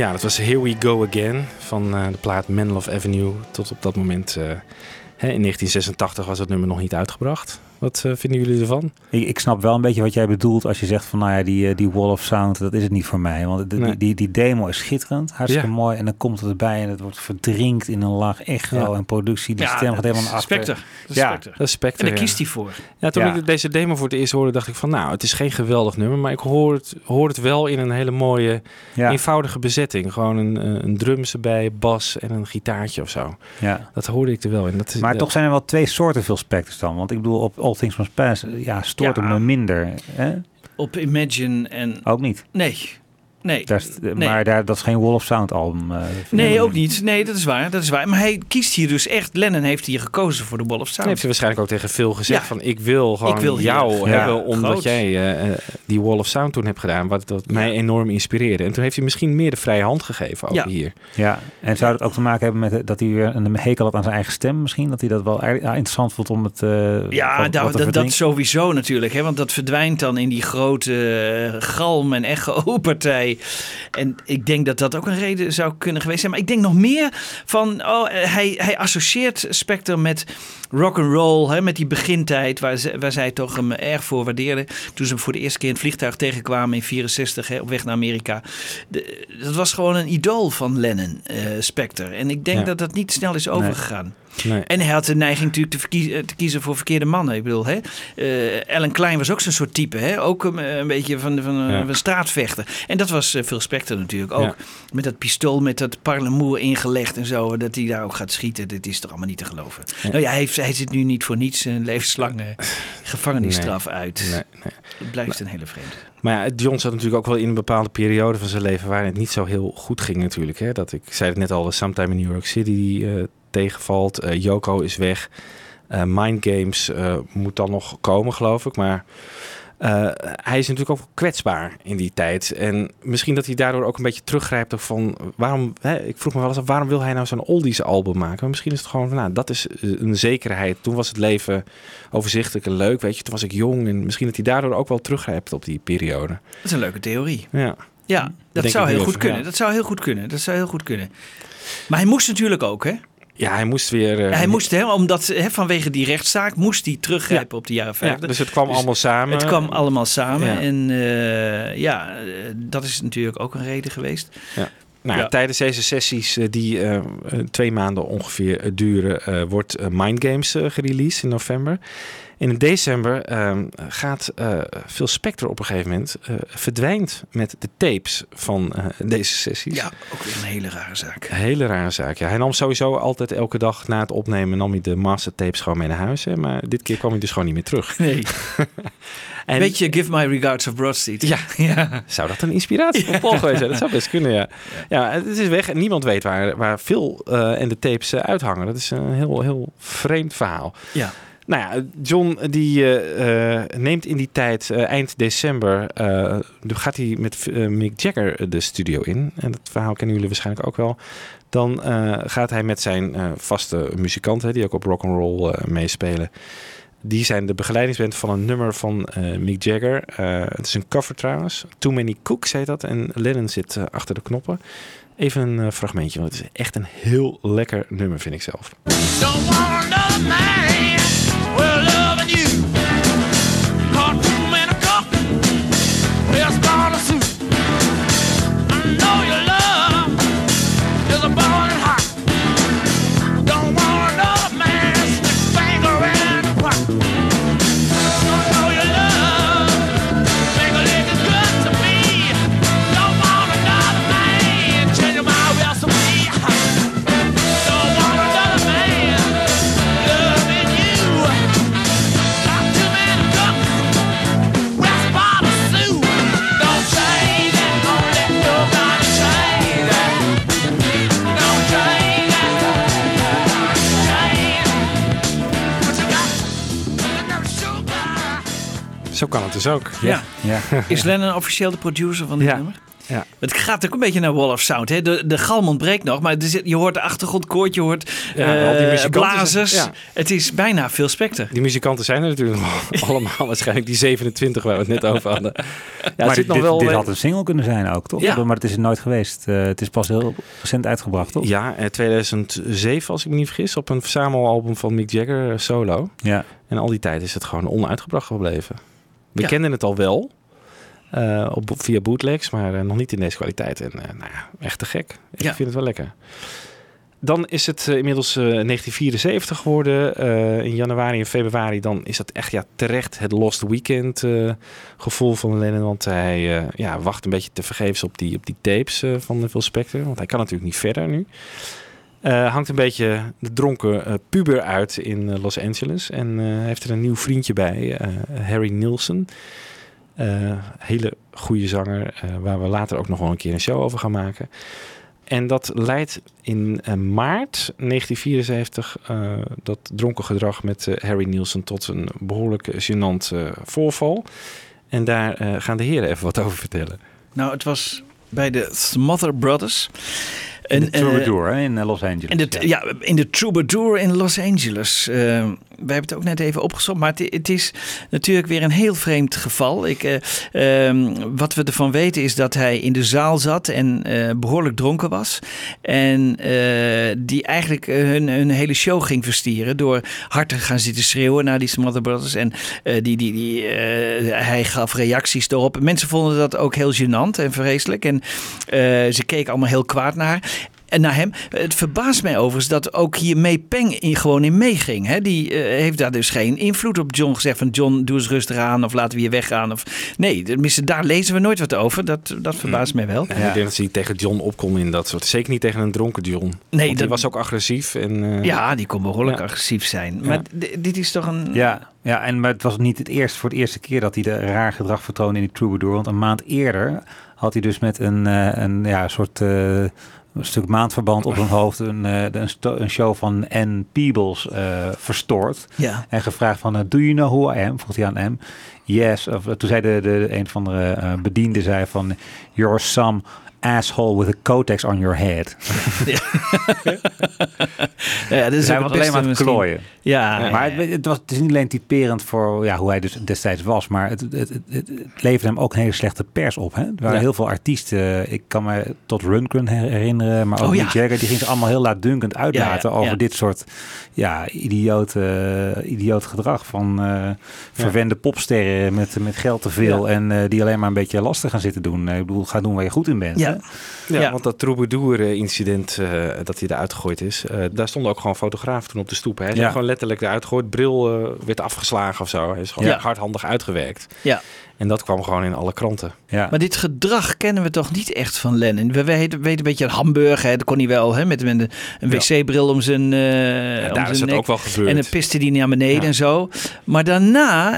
Ja, dat was Here We Go Again van eh, de plaat Man Love Avenue. Tot op dat moment, eh, hè, in 1986 was het nummer nog niet uitgebracht. Wat eh, vinden jullie ervan? Ik, ik snap wel een beetje wat jij bedoelt als je zegt van, nou ja, die, eh, die wall of sound, dat is het niet voor mij. Want de- Nee. die, die, demo is schitterend, hartstikke Ja. mooi. En dan komt het erbij en het wordt verdrinkt in een laag echo Ja. en productie. Die Ja, stem gaat dat helemaal is naar achter. Ja. Dat is En daar ja. kiest hij voor. Ja, toen Ja. ik deze demo voor het eerst hoorde, dacht ik van... nou, het is geen geweldig nummer, maar ik hoor het, hoor het wel in een hele mooie, Ja. eenvoudige bezetting. Gewoon een, eh, een drums erbij, bas en een gitaartje of zo. Ja. Dat hoorde ik er wel in. Dat is, Maar toch zijn er wel twee soorten veel Spectres dan. Want ik bedoel, op All Things Must Pass, ja, stoort Ja. me minder. Hè? Op Imagine en... Ook niet. Nee. Nee. Daar is- Nee. Maar daar, dat is geen Wall of Sound album. eh, Nee, ook niet. Nee, dat is waar. Dat is waar. Maar hij kiest hier dus echt. Lennon heeft hier gekozen voor de Wall of Sound. Dan heeft hij waarschijnlijk ook tegen Phil gezegd Ja. van ik wil gewoon Ik wil hier- jou Ja, hebben omdat groot. jij eh, eh, die Wall of Sound toen hebt gedaan, wat dat mij enorm inspireerde. En toen heeft hij misschien meer de vrije hand gegeven ook Ja. hier. Ja, en zou het ook te maken hebben met dat hij weer een hekel had aan zijn eigen stem misschien? Dat hij dat wel er- interessant vond om het eh, Ja, wat- wat te dat, dat sowieso natuurlijk. Hè? Want dat verdwijnt dan in die grote galm- en echo-partij. En ik denk dat dat ook een reden zou kunnen geweest zijn. Maar ik denk nog meer van... Oh, hij, hij associeert Spectre met rock and roll, hè, met die begintijd... Waar, ze, waar zij toch hem erg voor waardeerden. Toen ze hem voor de eerste keer in het vliegtuig tegenkwamen in 64... Hè, op weg naar Amerika. De- dat was gewoon een idool van Lennon, eh Spectre. En ik denk Ja. dat dat niet snel is overgegaan. Nee. En hij had de neiging natuurlijk te, verkie- eh, te kiezen voor verkeerde mannen. Ik bedoel, hè? eh, Ellen Klein was ook zo'n soort type. Hè? Ook een, een beetje van, van, Ja. van straatvechter. En dat was eh, Phil Spector natuurlijk ook. Ja. Met dat pistool, met dat parlemoer ingelegd en zo. Dat hij daar ook gaat schieten. Dat is toch allemaal niet te geloven. Nou ja, hij, heeft, hij zit nu niet voor niets een levenslang eh, gevangenisstraf uit. Nee, nee. Het blijft een hele vreemde. Maar ja, John zat natuurlijk ook wel in een bepaalde periode van zijn leven waarin het niet zo heel goed ging natuurlijk. Hè? Dat, ik zei het net al, Sometime in New York City eh, tegenvalt. Eh Yoko is weg. Eh Mind Games eh, moet dan nog komen, geloof ik. Maar hij is natuurlijk ook kwetsbaar in die tijd. En misschien dat hij daardoor ook een beetje teruggrijpt op van... Waarom, hè, ik vroeg me wel eens af, waarom wil hij nou zo'n oldies album maken? Maar misschien is het gewoon van, nou, dat is een zekerheid. Toen was het leven overzichtelijk en leuk, weet je. Toen was ik jong en misschien dat hij daardoor ook wel teruggrijpt op die periode. Dat is een leuke theorie. Ja. Ja, dat Denk zou heel goed kunnen. ja. Dat zou heel goed kunnen. Dat zou heel goed kunnen. Maar hij moest natuurlijk ook, hè? Ja, hij moest weer... eh, hij moest, hè, omdat hè, vanwege die rechtszaak moest hij teruggrijpen op de jaren ja, 50. dus het kwam allemaal samen. Het kwam allemaal samen. Ja. En eh, ja, eh, dat is natuurlijk ook een reden geweest. Ja. Nou. Tijdens deze sessies die twee maanden ongeveer duren, wordt Mind Games gereleased in november. In december ehm, gaat eh Phil Spector op een gegeven moment eh, verdwijnt met de tapes van eh, deze sessies. Ja, ook weer een hele rare zaak. Een hele rare zaak. Ja. Hij nam sowieso altijd elke dag na het opnemen nam hij de mastertapes gewoon mee naar huis. Hè. Maar dit keer kwam hij dus gewoon niet meer terug. Nee. En- Weet je, Give My Regards of Broad Street. Ja. ja. Zou dat een inspiratie voor Paul geweest zijn? Dat zou best kunnen, ja. Ja, het is weg en niemand weet waar, waar Phil en de tapes uithangen. Dat is een heel, heel vreemd verhaal. Ja. Nou ja, John die eh, eh, neemt in die tijd, eh, eind december, eh, gaat hij met Mick Jagger de studio in. En dat verhaal kennen jullie waarschijnlijk ook wel. Dan gaat hij met zijn vaste muzikanten, die ook op rock'n'roll eh meespelen. Die zijn de begeleidingsband van een nummer van Mick Jagger. Het is een cover trouwens. Too Many Cooks heet dat. En Lennon zit achter de knoppen. Even een fragmentje, want het is echt een heel lekker nummer, vind ik zelf. Zo kan het dus ook. Ja. Ja. Is Lennon officieel de producer van dit Ja. nummer? Ja. Het gaat ook een beetje naar Wall of Sound. Hè? De, de galm ontbreekt nog, maar er zit, je hoort de achtergrondkoord, je hoort Ja, eh, blazers. zijn- ja. Het is bijna veel specter. Die muzikanten zijn er natuurlijk allemaal waarschijnlijk die 27 waar we het net over hadden. Ja, het maar zit nog dit, wel dit eh, had een single kunnen zijn ook, toch? Ja. Maar het is er nooit geweest. Eh, het is pas heel recent uitgebracht, toch? Ja, eh, 2007 als ik me niet vergis, op een verzamelalbum van Mick Jagger eh, solo. Ja. En al die tijd is het gewoon onuitgebracht gebleven. We Ja. kenden het al wel eh, op, via bootlegs, maar eh, nog niet in deze kwaliteit. En eh, nou ja, echt te gek. Ik Ja. vind het wel lekker. Dan is het inmiddels eh, 1974 geworden. In januari en februari dan is dat echt ja, terecht het Lost Weekend gevoel van Lennon. Want hij ja, wacht een beetje te vergeefs op die, op die tapes van Phil Spector. Want hij kan natuurlijk niet verder nu. Eh, hangt een beetje de dronken eh, puber uit in eh, Los Angeles. En heeft er een nieuw vriendje bij, Harry Nilsson. Hele goede zanger, waar we later ook nog wel een keer een show over gaan maken. En dat leidt in maart 1974 eh, dat dronken gedrag met Harry Nielsen tot een behoorlijk gênant voorval. En daar gaan de heren even wat over vertellen. Nou, het was bij de Smother Brothers. In de Troubadour hè, in eh, Los Angeles. In de, ja. in de Troubadour in Los Angeles. Wij hebben het ook net even opgezocht, maar het, het is natuurlijk weer een heel vreemd geval. Ik, eh, ehm, wat we ervan weten is dat hij in de zaal zat en eh, behoorlijk dronken was. En eh, die eigenlijk hun, hele show ging verstieren door hard te gaan zitten schreeuwen naar die Smother Brothers. En die, die, die, hij gaf reacties erop. Mensen vonden dat ook heel gênant en vreselijk. En ze keken allemaal heel kwaad naar. En naar hem. Het verbaast mij overigens dat ook hier May Peng in, gewoon in meeging. Hè? Die eh, heeft daar dus geen invloed op John gezegd van John, doe eens rustig aan of laten we hier weggaan. Of, nee, tenminste, daar lezen we nooit wat over. Dat, dat verbaast mij wel. En ik denk dat ze niet tegen John opkomen in dat soort. Zeker niet tegen een dronken John. Nee, Want die dat- was ook agressief. En, eh, Ja, die kon behoorlijk Ja. agressief zijn. Maar dit is toch een... Ja, ja en, maar het was niet het eerste, voor het eerste keer dat hij de raar gedrag vertoonde in die Troubadour. Want een maand eerder had hij dus met een, eh, een ja, soort eh, een stuk maandverband op zijn hoofd een, eh, een, een show van Ann Peebles eh, verstoord. Ja. En gevraagd van, eh, do you know who I am? Vroeg hij aan M. Yes. Of, toen zei de, de, een van de eh, bedienden zei van, you're some asshole with a cotex on your head. Ja, dat is Dus alleen maar aan het klooien. Ja, maar het, het, was, het is niet alleen typerend voor ja, hoe hij dus destijds was, maar het, het, het, het, leverde hem ook een hele slechte pers op. Hè? Er waren Ja. heel veel artiesten, ik kan me tot Rundgren her- herinneren, maar ook Oh, ja. Jagger, die ging ze allemaal heel laatdunkend uitlaten Ja, ja, over ja. dit soort ja, idioot, idioot gedrag van eh, verwende popsterren met, met geld te veel Ja. en eh, die alleen maar een beetje lastig gaan zitten doen. Eh, Ik bedoel, ga doen waar je goed in bent. Ja. hè? Ja, Ja. want dat Troubadour-incident eh, dat hij eruit gegooid is, eh, daar stonden ook gewoon fotografen toen op de stoep. Hij is Ja. gewoon letterlijk eruit gegooid, bril eh, werd afgeslagen of zo. Hij is gewoon Ja. hardhandig uitgewerkt. ja. En dat kwam gewoon in alle kranten. Ja. Maar dit gedrag kennen we toch niet echt van Lennon. We weten, een beetje Hamburg, hè, dat kon hij wel, hè, met, een, een wc-bril om zijn, om daar zijn is het nek. ook wel gebeurd. En dan piste hij naar beneden Ja. en zo. Maar daarna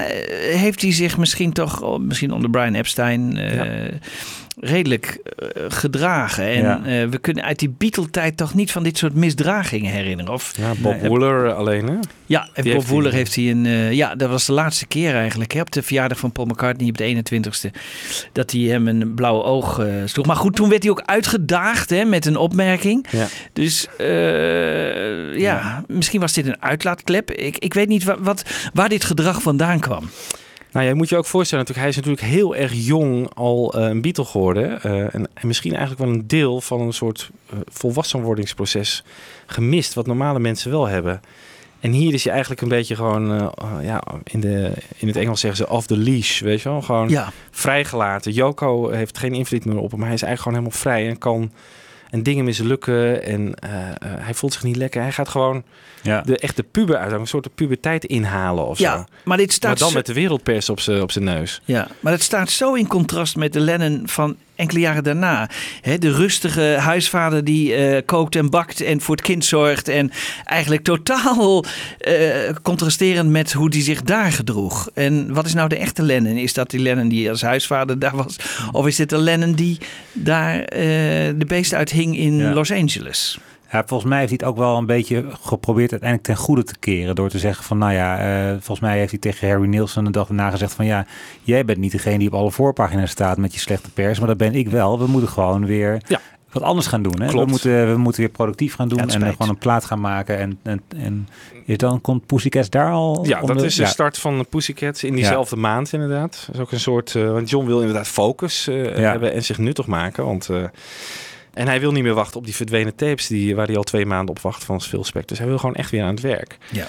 heeft hij zich misschien toch, oh, misschien onder Brian Epstein. Redelijk eh, gedragen. En Ja. eh, we kunnen uit die Beatle-tijd toch niet van dit soort misdragingen herinneren. Of, Ja, Bob Nee, Wooler alleen, hè? ja, en Bob Wooler heeft hij een... eh, ja, dat was de laatste keer eigenlijk. Hè, op de verjaardag van Paul McCartney op de 21ste. Dat hij hem een blauwe oog eh, sloeg. Maar goed, toen werd hij ook uitgedaagd hè, met een opmerking. Ja. Dus eh, ja, misschien was dit een uitlaatklep. Ik, ik weet niet wa- wat, waar dit gedrag vandaan kwam. Nou, je moet je ook voorstellen, natuurlijk, hij is natuurlijk heel erg jong al eh, een Beatle geworden. eh, en, en misschien eigenlijk wel een deel van een soort eh, volwassenwordingsproces gemist, wat normale mensen wel hebben. En hier is hij eigenlijk een beetje gewoon, eh, ja, in, de, in het Engels zeggen ze off the leash, weet je wel? Gewoon Ja, vrijgelaten. Joko heeft geen invloed meer op hem, maar hij is eigenlijk gewoon helemaal vrij en kan en dingen mislukken en eh, eh, hij voelt zich niet lekker. Hij gaat gewoon Ja. de echte puber uit, een soort puberteit inhalen of zo. ja maar dit staat Maar dan zo- met de wereldpers op zijn op zijn neus. Ja, maar het staat zo in contrast met de Lennon van enkele jaren daarna. Hè, de rustige huisvader die eh, kookt en bakt en voor het kind zorgt. En eigenlijk totaal eh, contrasterend met hoe hij zich daar gedroeg. En wat is nou de echte Lennon? Is dat die Lennon die als huisvader daar was? Of is dit de Lennon die daar eh, de beest uit hing in Ja. Los Angeles? Ja, volgens mij heeft hij het ook wel een beetje geprobeerd uiteindelijk ten goede te keren. Door te zeggen van, nou ja, eh, volgens mij heeft hij tegen Harry Nielsen een dag daarna gezegd van, ja, jij bent niet degene die op alle voorpagina's staat met je slechte pers, maar dat ben ik wel. We moeten gewoon weer Ja. wat anders gaan doen. Hè? We, moeten, we moeten weer productief gaan doen Ja, en eh, gewoon een plaat gaan maken. En, en, en dan komt Pussycats daar al Ja, dat is de start van de Pussycats in diezelfde maand inderdaad. Dat is ook een soort... eh, want John wil inderdaad focus eh, hebben en zich nuttig maken. Want, eh, en hij wil niet meer wachten op die verdwenen tapes die, waar hij al twee maanden op wacht van Phil Spector. Dus hij wil gewoon echt weer aan het werk. Ja.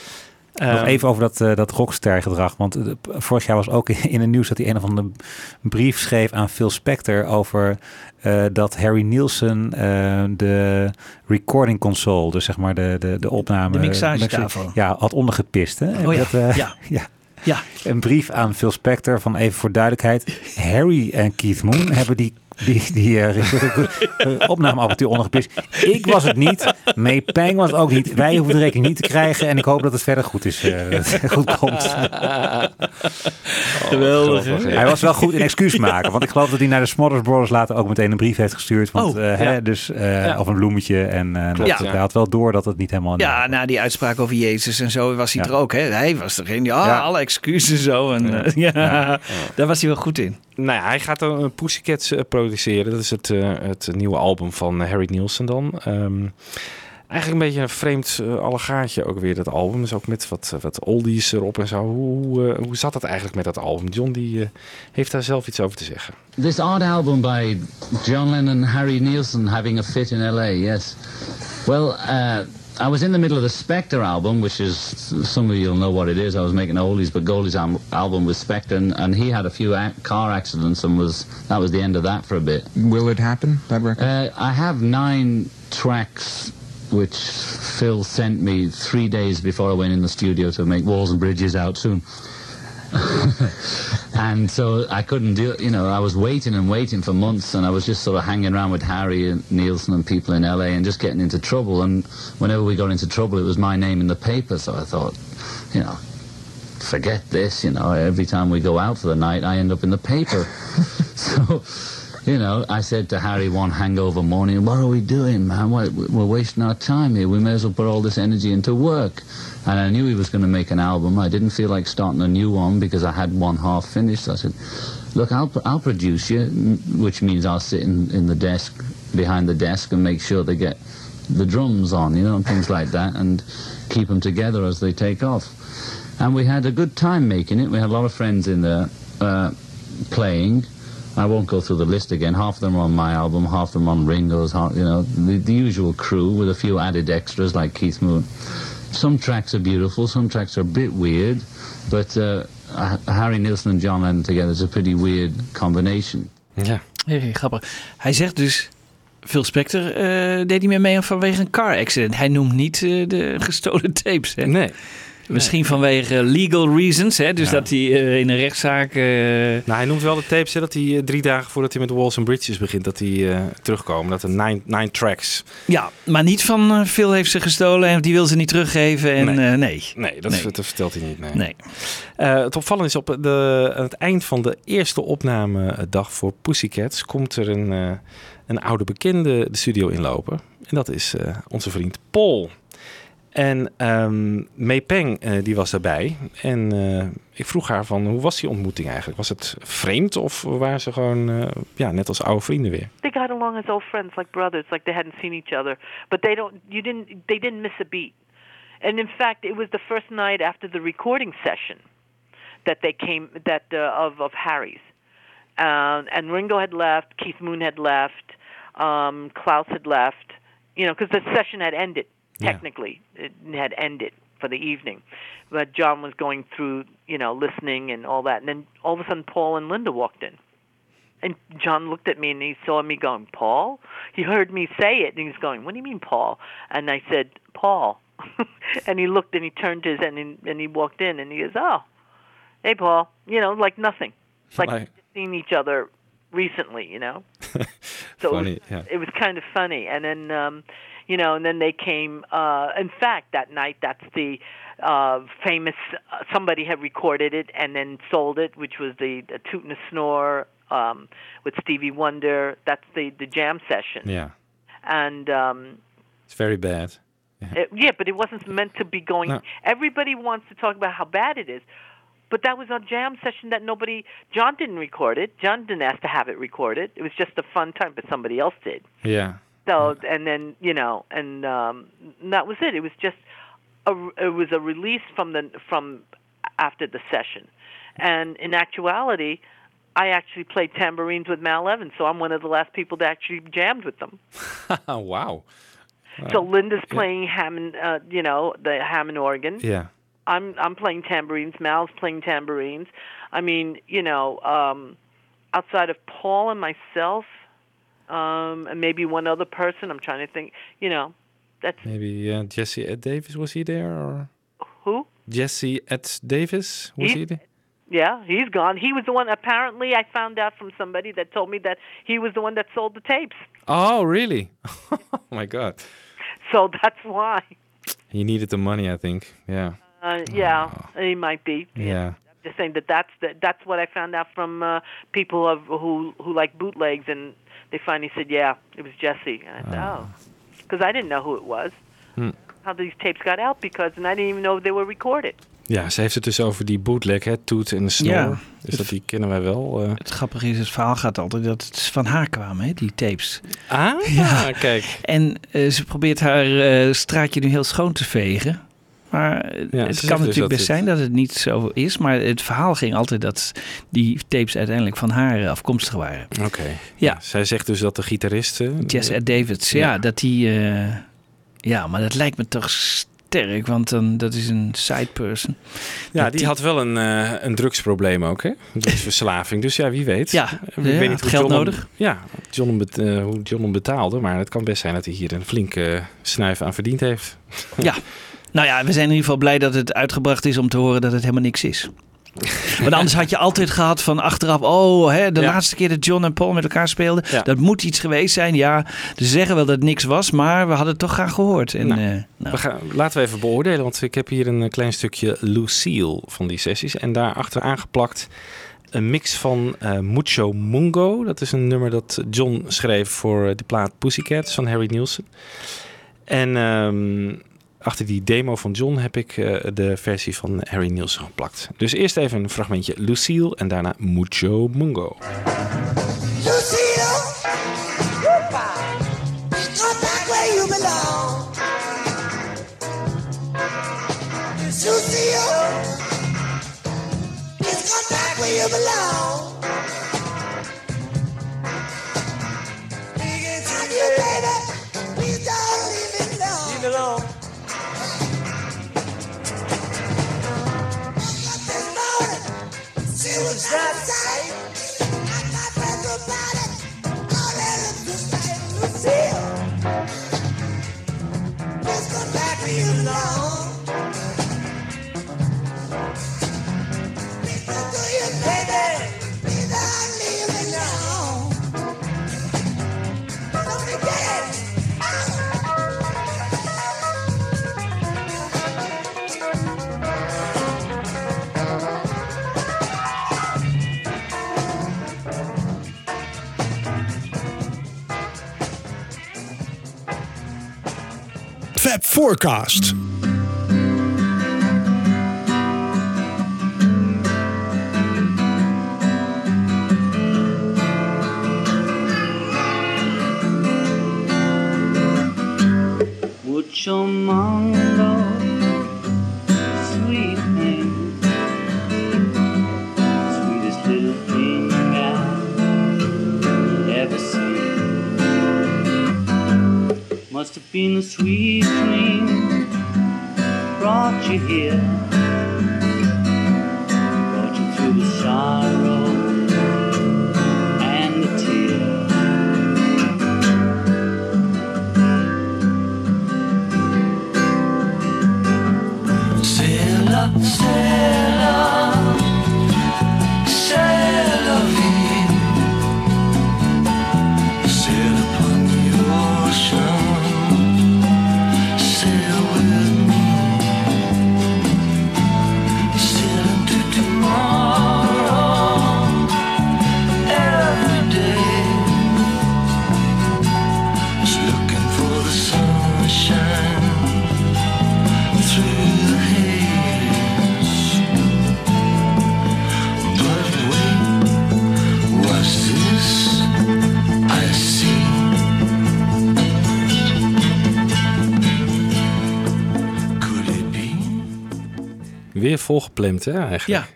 Nog Ehm, even over dat, eh, dat rockster gedrag. Want eh, vorig jaar was ook in het nieuws dat hij een of andere brief schreef aan Phil Spector over eh, dat Harry Nielsen eh, de recording console, dus zeg maar de, de, de opname... De mixagetafel. Ja, had ondergepist. Hè? Oh ja. dat, eh, Ja. ja. Ja. Een brief aan Phil Spector van even voor duidelijkheid. Harry en Keith Moon hebben die, die, die eh, opnameapparatuur ondergepist. Ik was het niet. May Pang was het ook niet. Wij hoeven de rekening niet te krijgen. En ik hoop dat het verder goed is. eh, dat het goed komt. Geweldig, grappig, ja. Hij was wel goed in excuus maken. Want ik geloof dat hij naar de Smothers Brothers later ook meteen een brief heeft gestuurd. Want, Oh, eh, hè, dus, eh, Ja. Of een bloemetje. En eh, dat, Ja. hij had wel door dat het niet helemaal... Ja, na die uitspraak over Jezus en zo was hij Ja. er ook. Hè? Hij was degene die ah, Ja. alle excuses zo. En, ja. daar was hij wel goed in. Nou ja, hij gaat een Pussycats eh, Dat is het, eh, het nieuwe album van eh, Harry Nielsen dan. Ehm, eigenlijk een beetje een vreemd uh, allegaatje ook weer, dat album. Dus ook met wat, wat oldies erop en zo. Hoe, eh, hoe zat dat eigenlijk met dat album? John die, eh, heeft daar zelf iets over te zeggen. This odd album by John Lennon and Harry Nielsen having a fit in LA, yes. Well, uh, I was in the middle of the Spectre album, which is, some of you'll know what it is. I was making oldies but goldies al- album with Spectre, and, and he had a few ac- car accidents, and was that was the end of that for a bit. Will it happen, that record? Uh, I have nine tracks which Phil sent me three days before I went in the studio to make Walls and Bridges out soon. and so I couldn't do it you know, I was waiting and waiting for months and I was just sort of hanging around with Harry and Nielsen and people in LA and just getting into trouble and whenever we got into trouble it was my name in the paper so I thought, you know, forget this, you know, every time we go out for the night I end up in the paper. so you know, I said to Harry one hangover morning, what are we doing, man? We're wasting our time here. We may as well put all this energy into work. And I knew he was going to make an album. I didn't feel like starting a new one because I had one half finished. So I said, look, I'll, I'll produce you, which means I'll sit in, in the desk, behind the desk and make sure they get the drums on, you know, and things like that, and keep them together as they take off. And we had a good time making it. We had a lot of friends in there uh, playing. I won't go through the list again. Half of them are on my album, half of them on Ringo's, you know, the, the usual crew with a few added extras like Keith Moon. Some tracks are beautiful, some tracks are a bit weird, but uh, Harry Nilsson and John Lennon together is a pretty weird combination. Ja. Heel grappig. Hij zegt dus, Phil Spector eh, deed hij meer mee vanwege een car accident. Hij noemt niet eh, de gestolen tapes. Hè? Nee. Misschien vanwege legal reasons, hè? dus Ja. dat hij eh, in een rechtszaak... eh, Nou, hij noemt wel de tapes hè, dat hij eh, drie dagen voordat hij met Walls and Bridges begint, dat hij terugkomen. Dat er nine, nine tracks. Ja, maar niet van Phil heeft ze gestolen en die wil ze niet teruggeven. En Nee. nee. nee. Dat, Nee. dat vertelt hij niet. Nee. Nee. Het opvallende is op de, aan het eind van de eerste opnamedag voor Pussycats komt er een, een oude bekende de studio inlopen. En dat is onze vriend Paul. En ehm May Peng, eh, die was daarbij. En eh, ik vroeg haar van, hoe was die ontmoeting eigenlijk? Was het vreemd of waren ze gewoon eh, ja, net als oude vrienden weer? They got along as old friends, like brothers, like they hadn't seen each other. But they don't. You didn't. They didn't miss a beat. And in fact, it was the first night after the recording session that they came that uh, of of Harry's. Um, and Ringo had left, Keith Moon had left, um, Klaus had left. You know, because the session had ended. Yeah. Technically, it had ended for the evening, but John was going through, you know, listening and all that. And then all of a sudden, Paul and Linda walked in. And John looked at me and he saw me going, Paul? He heard me say it and he's going, What do you mean, Paul? And I said, Paul. and he looked and he turned his and he, and he walked in and he goes, Oh, hey, Paul. You know, like nothing. Like Like- seen each other recently, you know? so Funny, it was, yeah. it was kind of funny. And then, um, you know, and then they came. Uh, in fact, that night, that's the uh, famous. Uh, somebody had recorded it and then sold it, which was the, the Toot and a Snore um, with Stevie Wonder. That's the the jam session. Yeah, And um, It's very bad. It- yeah, but it wasn't meant to be going. No. Everybody wants to talk about how bad it is, but that was a jam session that nobody. John didn't record it. John didn't ask to have it recorded. It was just a fun time, but somebody else did. Yeah. So and then you know, and um, that was it. It was just a it was a release from the from after the session, and in actuality, I actually played tambourines with Mal Evans, so I'm one of the last people that actually jammed with them. wow. So Linda's playing Hammond, uh, you know, the Hammond organ. Yeah. I'm I'm playing tambourines. Mal's playing tambourines. I mean, you know, um, outside of Paul and myself, um, and maybe one other person, I'm trying to think. You know, that's Maybe uh, Jesse Ed Davis was he there or who. Jesse Ed Davis was He- he there? Yeah, he's gone. He was the one. Apparently, I found out from somebody that told me that he was the one that sold the tapes. Oh, really? oh my God. So that's why. He needed the money, I think. Yeah. Uh, yeah, he might be. Yeah. just saying that that's the, that's what I found out from uh, people of who who like bootlegs, and they finally said, yeah, it was Jesse. And I said, oh, because I didn't know who it was. Hm. How these tapes got out because, and I didn't even know they were recorded. Ja, ze heeft het dus over die bootleg, hè? Toet en de snor. Ja. Dus dat die kennen wij wel. eh. Het grappige is, het verhaal gaat altijd dat het van haar kwam, hè, die tapes. Ah, ja. kijk. En eh, ze probeert haar eh, straatje nu heel schoon te vegen. Maar eh, Ja, het kan dus natuurlijk best zijn dat het niet zo is. Maar het verhaal ging altijd dat die tapes uiteindelijk van haar eh, afkomstig waren. Oké. Ja. Zij zegt dus dat de gitaristen... Jess Ed Davids, ja, dat die... eh, ja, maar dat lijkt me toch sterk, want dan, dat is een side person. Ja, die had wel een, eh, een drugsprobleem ook, hè? Drugsverslaving. Dus ja, wie weet. Ja, Ik ja, weet niet hoe geld John hem- nodig. ja, John bet- eh, hoe John hem betaalde. Maar het kan best zijn dat hij hier een flinke snuif aan verdiend heeft. Ja, nou ja, we zijn in ieder geval blij dat het uitgebracht is om te horen dat het helemaal niks is. Want anders had je altijd gehad van achteraf, oh, hè, de Ja. laatste keer dat John en Paul met elkaar speelden, Ja. dat moet iets geweest zijn. Ja, ze zeggen wel dat het niks was, maar we hadden het toch graag gehoord. En, Nou, eh, nou, We gaan, laten we even beoordelen, want ik heb hier een eh, klein stukje Lucille van die sessies. En daarachter aangeplakt een mix van eh, Mucho Mungo. Dat is een nummer dat John schreef voor de plaat Pussycats van Harry Nielsen. En ehm, achter die demo van John heb ik eh, de versie van Harry Nielsen geplakt. Dus eerst even een fragmentje Lucille en daarna Mucho Mungo. Forecast. Mucho mango, Say Hè, eigenlijk. Ja.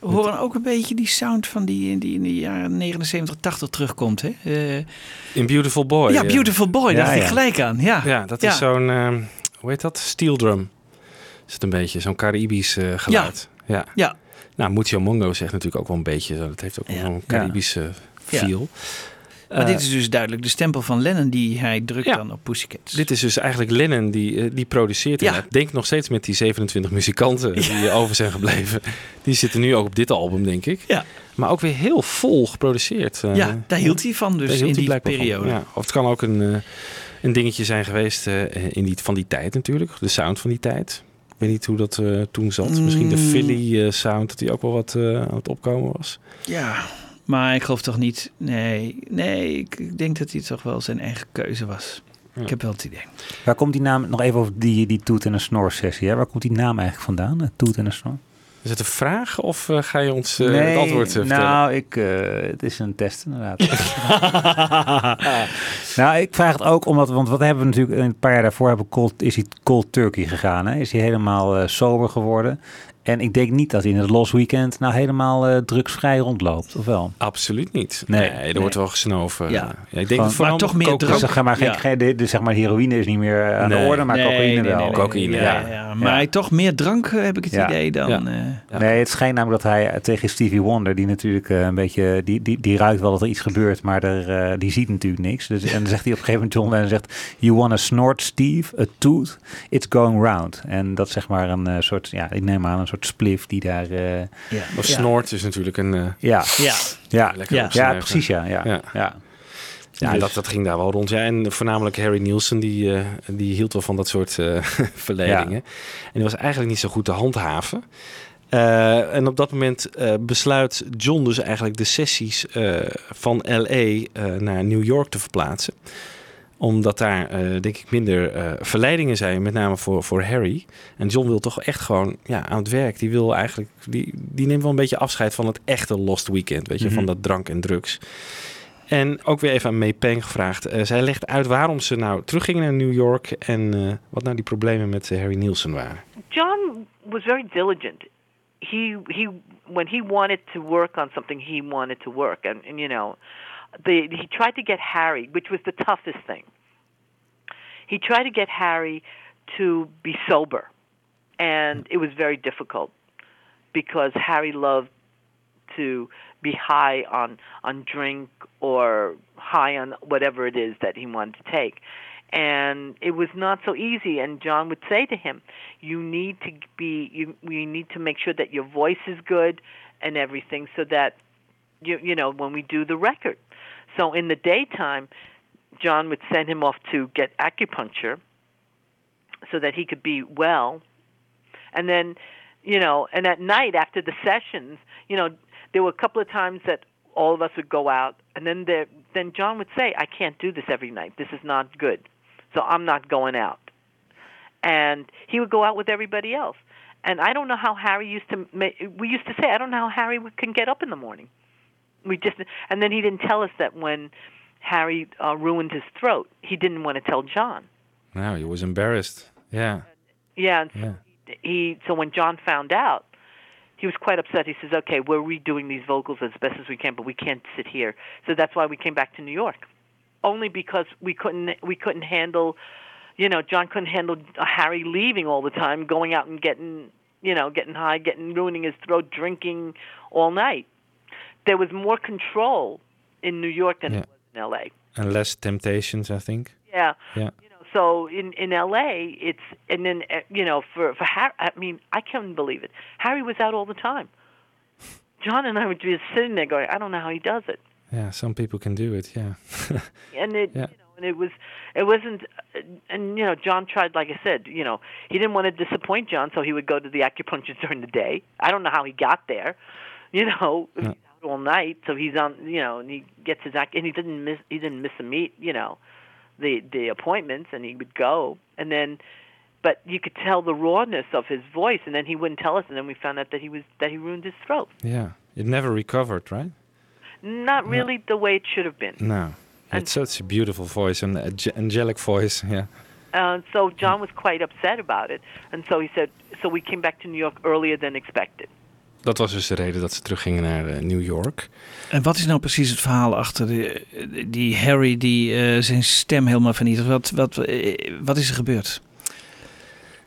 We horen ook een beetje die sound van die, die in de jaren 79, 80 terugkomt. Hè? Eh, In Beautiful Boy. ja, eh. Beautiful Boy, daar dacht ik gelijk aan. Ja, Ja, dat Ja. is zo'n, ehm, hoe heet dat? Steel drum. Is het een beetje zo'n Caribisch eh, geluid. Ja. ja. Nou, Mucho Mongo zegt natuurlijk ook wel een beetje, zo. dat heeft ook wel een Caribische Ja. feel. Maar Eh, dit is dus duidelijk de stempel van Lennon die hij drukt Ja. dan op Pussycats. Dit is dus eigenlijk Lennon die, eh, die produceert. Ja. Denk nog steeds met die 27 muzikanten die over zijn gebleven. Die zitten nu ook op dit album, denk ik. Ja. Maar ook weer heel vol geproduceerd. eh. Ja, daar hield hij van dus in die periode. Ja. Of het kan ook een, eh, een dingetje zijn geweest eh, in die, van die tijd natuurlijk. De sound van die tijd. Ik weet niet hoe dat eh, toen zat. Misschien de Mm. Philly eh, sound, dat die ook wel wat eh, aan het opkomen was. Ja, maar ik geloof toch niet. Nee, nee, ik, ik denk dat hij toch wel zijn eigen keuze was. Ik heb wel het idee. Waar komt die naam, nog even over die, die toet- en een snor sessie, hè? waar komt die naam eigenlijk vandaan, toet en een snor? Is het een vraag of eh, ga je ons eh, het antwoord eh, vertellen? nou, ik, eh, het is een test inderdaad. nou, ik vraag het ook omdat, want wat hebben we natuurlijk een paar jaar daarvoor hebben cold, is hij cold turkey gegaan, hè? is hij helemaal eh, sober geworden. En ik denk niet dat hij in het Lost Weekend nou helemaal eh, drugsvrij rondloopt, of wel? Absoluut niet. Nee. Nee, er wordt wel gesnoven. Ja. Ja. ik denk Gewoon- maar toch meer cocaïne- Dus, zeg maar, geen, geen, de, de- zeg maar heroïne is niet meer eh, aan de orde, maar Nee, cocaïne nee, wel. nee, nee, Cocaïne, ja, ja. ja. Maar hij toch meer drank, eh, heb ik het Ja. idee, dan... Ja. eh, Nee, het schijnt namelijk dat hij tegen Stevie Wonder, die natuurlijk eh, een beetje, die, die, die ruikt wel dat er iets gebeurt, maar er, eh, die ziet natuurlijk niks. Dus, en dan zegt hij op een gegeven moment, John Lennon zegt, you wanna snort Steve, a tooth, it's going round. En dat is zeg maar een eh, soort, ja, ik neem aan een soort spliff die daar... eh, ja. Of snort is natuurlijk een... eh, ja, Ja. ja, Lekker ja, opschrijven. precies, ja, ja, Ja. ja. Ja, Dus- dat, dat ging daar wel rond. Ja, en voornamelijk Harry Nielsen, die, eh, die hield wel van dat soort eh verleidingen. En die was eigenlijk niet zo goed te handhaven. Eh, en op dat moment eh, besluit John dus eigenlijk de sessies eh, van LA eh, naar New York te verplaatsen. Omdat daar, eh, denk ik, minder eh, verleidingen zijn, met name voor, voor Harry. En John wil toch echt gewoon ja, aan het werk. Die wil eigenlijk, die, die neemt wel een beetje afscheid van het echte Lost Weekend, weet je, Mhm. van dat drank en drugs. En ook weer even aan May Peng gevraagd. Eh, zij legt uit waarom ze nou teruggingen naar New York en eh, wat nou die problemen met Harry Nielsen waren. John was very diligent. He he when he wanted to work on something, he wanted to work, and, and you know, the, he tried to get Harry, which was the toughest thing. He tried to get Harry to be sober, and it was very difficult because Harry loved to be high on on drink or high on whatever it is that he wanted to take and it was not so easy and John would say to him you need to be you we need to make sure that your voice is good and everything so that you you know when we do the record so in the daytime John would send him off to get acupuncture so that he could be well. And then you know and at night after the sessions you know there were a couple of times that all of us would go out and then there then John would say I can't do this every night. This is not good. So I'm not going out. And he would go out with everybody else. And I don't know how Harry used to ma- we used to say I don't know how Harry can get up in the morning we just and then he didn't tell us that when Harry uh, ruined his throat he didn't want to tell John No, he was embarrassed. Ja. yeah and Yeah. he so when John found out, he was quite upset. He says, "Okay, we're redoing these vocals as best as we can, but we can't sit here." So that's why we came back to New York, only because we couldn't we couldn't handle, you know, John couldn't handle Harry leaving all the time, going out and getting you know getting high, getting ruining his throat, drinking all night. There was more control in New York than Yeah. it was in L.A. And less temptations, I think. Yeah. Ja. So in in L.A., it's and then uh, you know for for Harry, I mean I can't believe it. Harry was out all the time. John and I were just sitting there going, I don't know how he does it, Yeah, some people can do it, yeah. and it Yeah. you know and it was it wasn't and you know John tried like I said you know he didn't want to disappoint John, so he would go to the acupuncture during the day. I don't know how he got there, you know. Out all night, so he's on, you know, and he gets his ac- and he didn't miss he didn't miss a meet, you know, the the appointments, and he would go, and then, but you could tell the rawness of his voice, and then he wouldn't tell us, and then we found out that he was that he ruined his throat. Yeah. It never recovered, right? Not really the way it should have been. No. It's such a beautiful voice, an angelic voice, yeah. Uh, so John was quite upset about it, and so he said, so we came back to New York earlier than expected. Dat was dus de reden dat ze teruggingen naar eh, New York. En wat is nou precies het verhaal achter de, die Harry die eh, zijn stem helemaal vernietigt? Wat, wat, eh, wat is er gebeurd?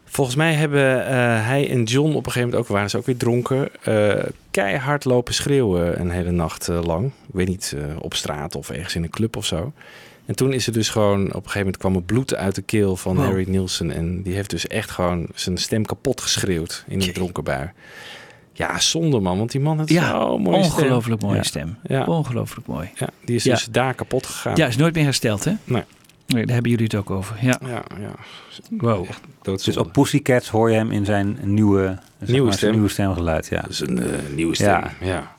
Volgens mij hebben eh, hij en John op een gegeven moment ook, waren ze ook weer dronken, eh, keihard lopen schreeuwen een hele nacht eh, lang. Ik weet niet, eh, op straat of ergens in een club of zo. En toen is er dus gewoon, op een gegeven moment kwam er bloed uit de keel van Wow. Harry Nielsen. En die heeft dus echt gewoon zijn stem kapot geschreeuwd in een dronken bui. Ja, zonde man, want die man had Ja, zo'n mooie stem. ongelooflijk mooie Ja. stem. Ja. Ongelooflijk mooi. Ja, die is Ja. dus daar kapot gegaan. Ja, is nooit meer hersteld, hè? Nee. Nee, daar hebben jullie het ook over. Ja. Ja, ja. Wow. Dus op Pussycats hoor je hem in zijn nieuwe, Nieuwe maar, zijn stem. nieuwe stemgeluid. Ja. Dus een eh, nieuwe stem. Ja. Ja.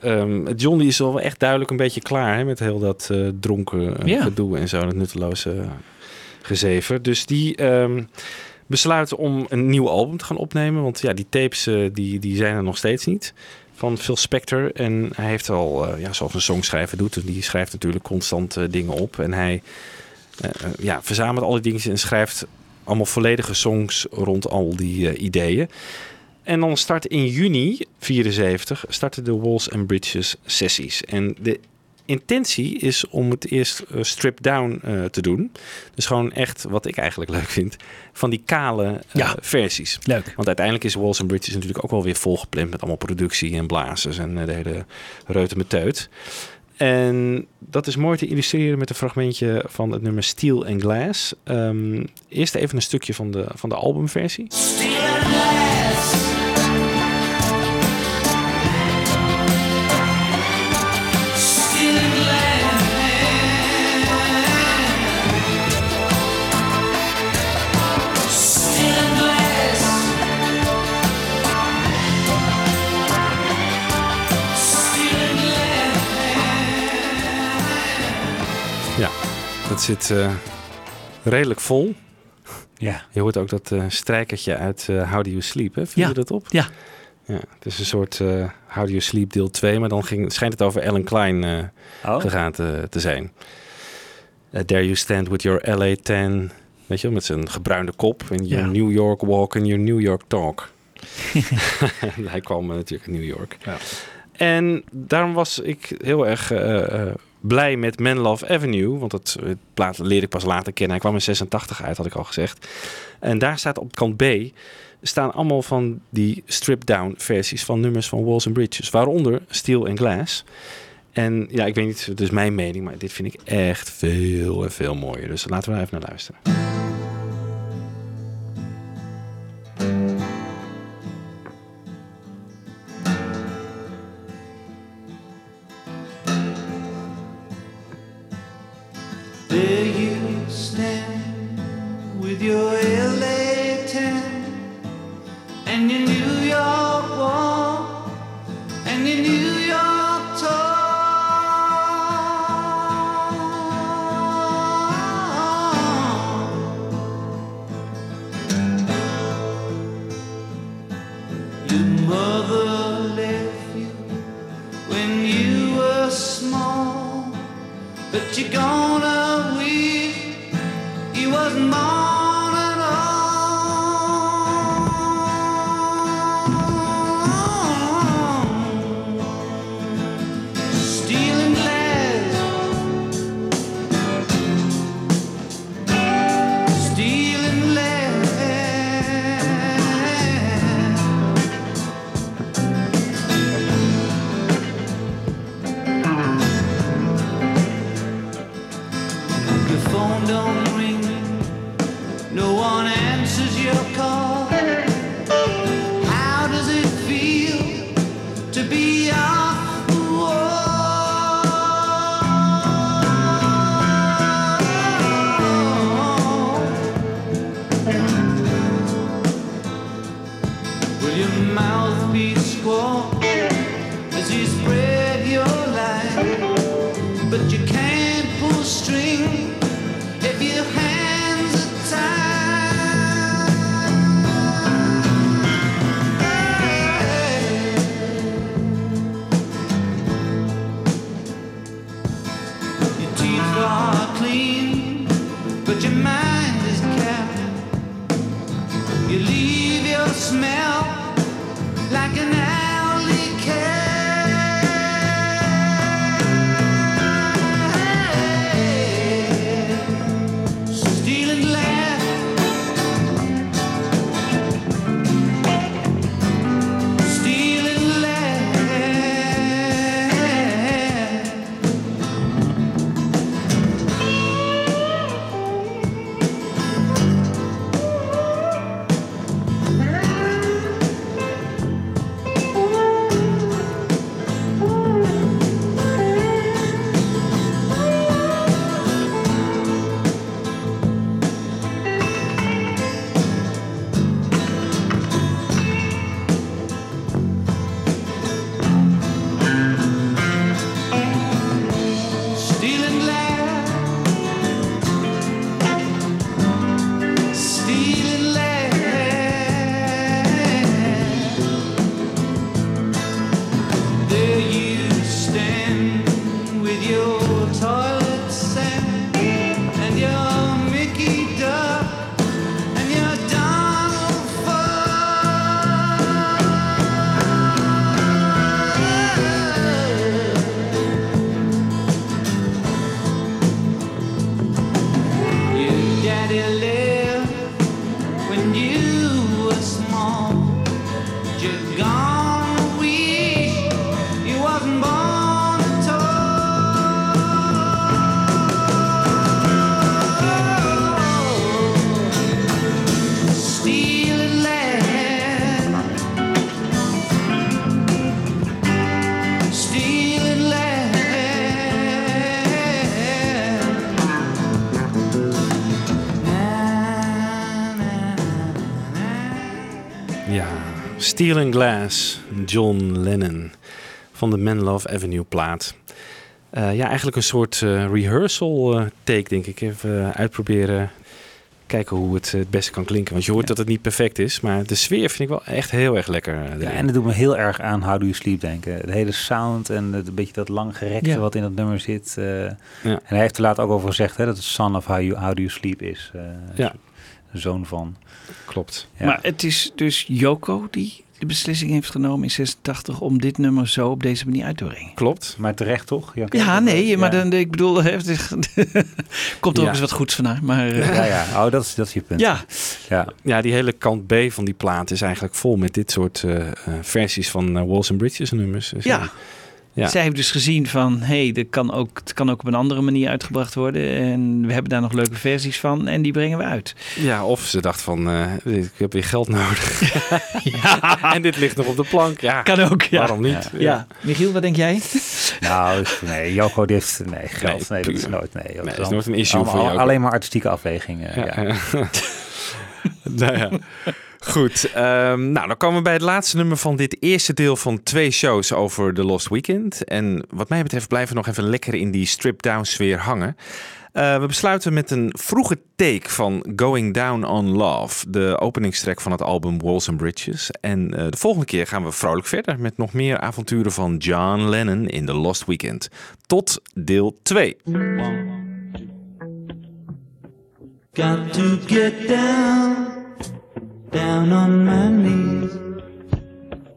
Ehm, John die is al wel echt duidelijk een beetje klaar hè, met heel dat eh, dronken eh, Ja. gedoe en zo, dat nutteloze gezever. Dus die ehm, besluiten om een nieuw album te gaan opnemen. Want ja, die tapes eh, die, die zijn er nog steeds niet van Phil Spector. En hij heeft al, eh, ja, zoals een songschrijver doet, dus die schrijft natuurlijk constant eh, dingen op. En hij ja, verzamelt al die dingen en schrijft allemaal volledige songs rond al die ideeën. En dan start in juni 74 starten de Walls and Bridges sessies. En de intentie is om het eerst eh, stripped down eh, te doen. Dus gewoon echt, wat ik eigenlijk leuk vind, van die kale eh, Ja. versies. Leuk. Want uiteindelijk is Walls and Bridges natuurlijk ook wel weer volgepland met allemaal productie en blazers en de hele reuten met teut. En dat is mooi te illustreren met een fragmentje van het nummer Steel and Glass. Ehm, eerst even een stukje van de, van de albumversie. Ja, zit eh, redelijk vol. Ja. Je hoort ook dat eh strijkertje uit eh How Do You Sleep, hè? Ja. je dat op? Ja. Ja, het is een soort How Do You Sleep deel 2, maar dan ging, schijnt het over Ellen Klein Oh. gegaan te, te zijn. There you stand with your LA 10, weet je met zijn gebruinde kop. En your Ja. New York walk and your New York talk. Hij kwam natuurlijk in New York. En daarom was ik heel erg blij met Man Love Avenue. Want dat eh, plaat leerde ik pas later kennen. Hij kwam in 86 uit, had ik al gezegd. En daar staat op kant B... staan allemaal van die stripped-down versies van nummers van Walls and Bridges. Waaronder Steel and Glass. En ja, ik weet niet, het is mijn mening... maar dit vind ik echt veel en veel mooier. Dus laten we er even naar luisteren. Stealing Glass, John Lennon van de Man Love Avenue plaat. Eh, ja, eigenlijk een soort eh, rehearsal eh, take, denk ik. Even uitproberen, kijken hoe het het beste kan klinken. Want je hoort dat het niet perfect is, maar de sfeer vind ik wel echt heel erg lekker. Ja, en het doet me heel erg aan How Do You Sleep denken. De hele sound en het, een beetje dat lang gerekte Ja. wat in dat nummer zit. eh. Ja. En hij heeft er later ook over gezegd hè, dat het Son of How, you, How Do You Sleep is. eh, Ja. De zoon van. Klopt. Ja. Maar het is dus Joko die de beslissing heeft genomen in 86 om dit nummer zo op deze manier uit te brengen. Klopt. Maar terecht toch? Ja, Ja, nee, maar Ja. dan, ik bedoel, is- komt er ook Ja. eens wat goeds van haar. Maar, eh, Ja, ja. Oh, dat is, dat is je punt. Ja. ja. Ja, die hele kant B van die plaat is eigenlijk vol met dit soort eh, eh, versies van eh, Walls and Bridges nummers. Dus, Ja. Ja. Zij heeft dus gezien van, hé, hey, kan ook, het kan ook op een andere manier uitgebracht worden. En we hebben daar nog leuke versies van en die brengen we uit. Ja, of ze dacht van, eh, ik heb weer geld nodig. en dit ligt nog op de plank. Ja, Kan ook, ja. Waarom niet? Ja. Michiel, wat denk jij? Nou, nee, Joko die heeft nee, geld. Nee, dat is nooit. Nee, dat Nee, is is nooit een issue allemaal- voor Joko. Alleen maar artistieke afwegingen. Ja, Ja, ja. nou ja. Goed, ehm, nou dan komen we bij het laatste nummer van dit eerste deel van twee shows over The Lost Weekend. En wat mij betreft blijven we nog even lekker in die strip-down sfeer hangen. Eh, we besluiten met een vroege take van Going Down on Love, de openingstrek van het album Walls and Bridges. En eh, de volgende keer gaan we vrolijk verder met nog meer avonturen van John Lennon in The Lost Weekend. Tot deel 2. Got to get down, down on my knees.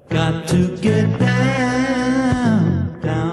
Got to get down, down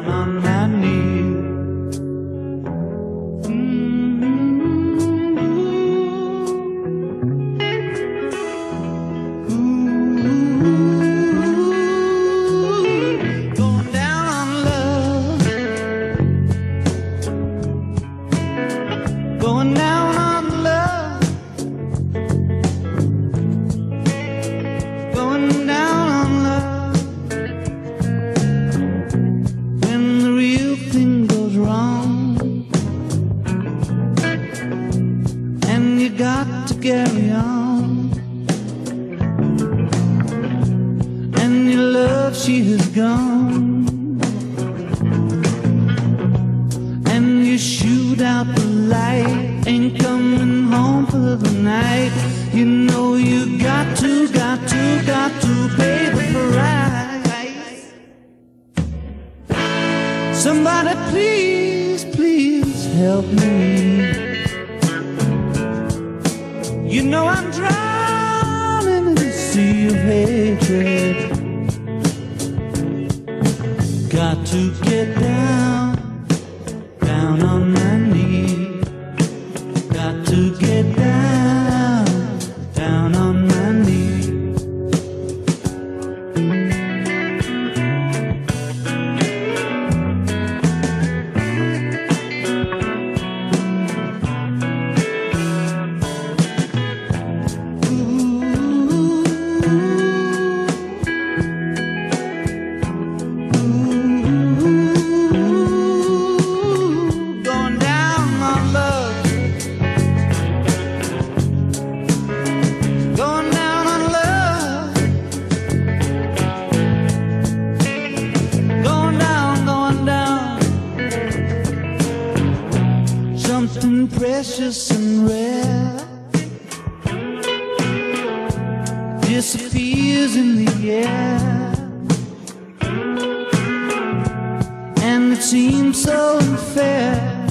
it seems so unfair.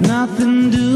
Nothing doing.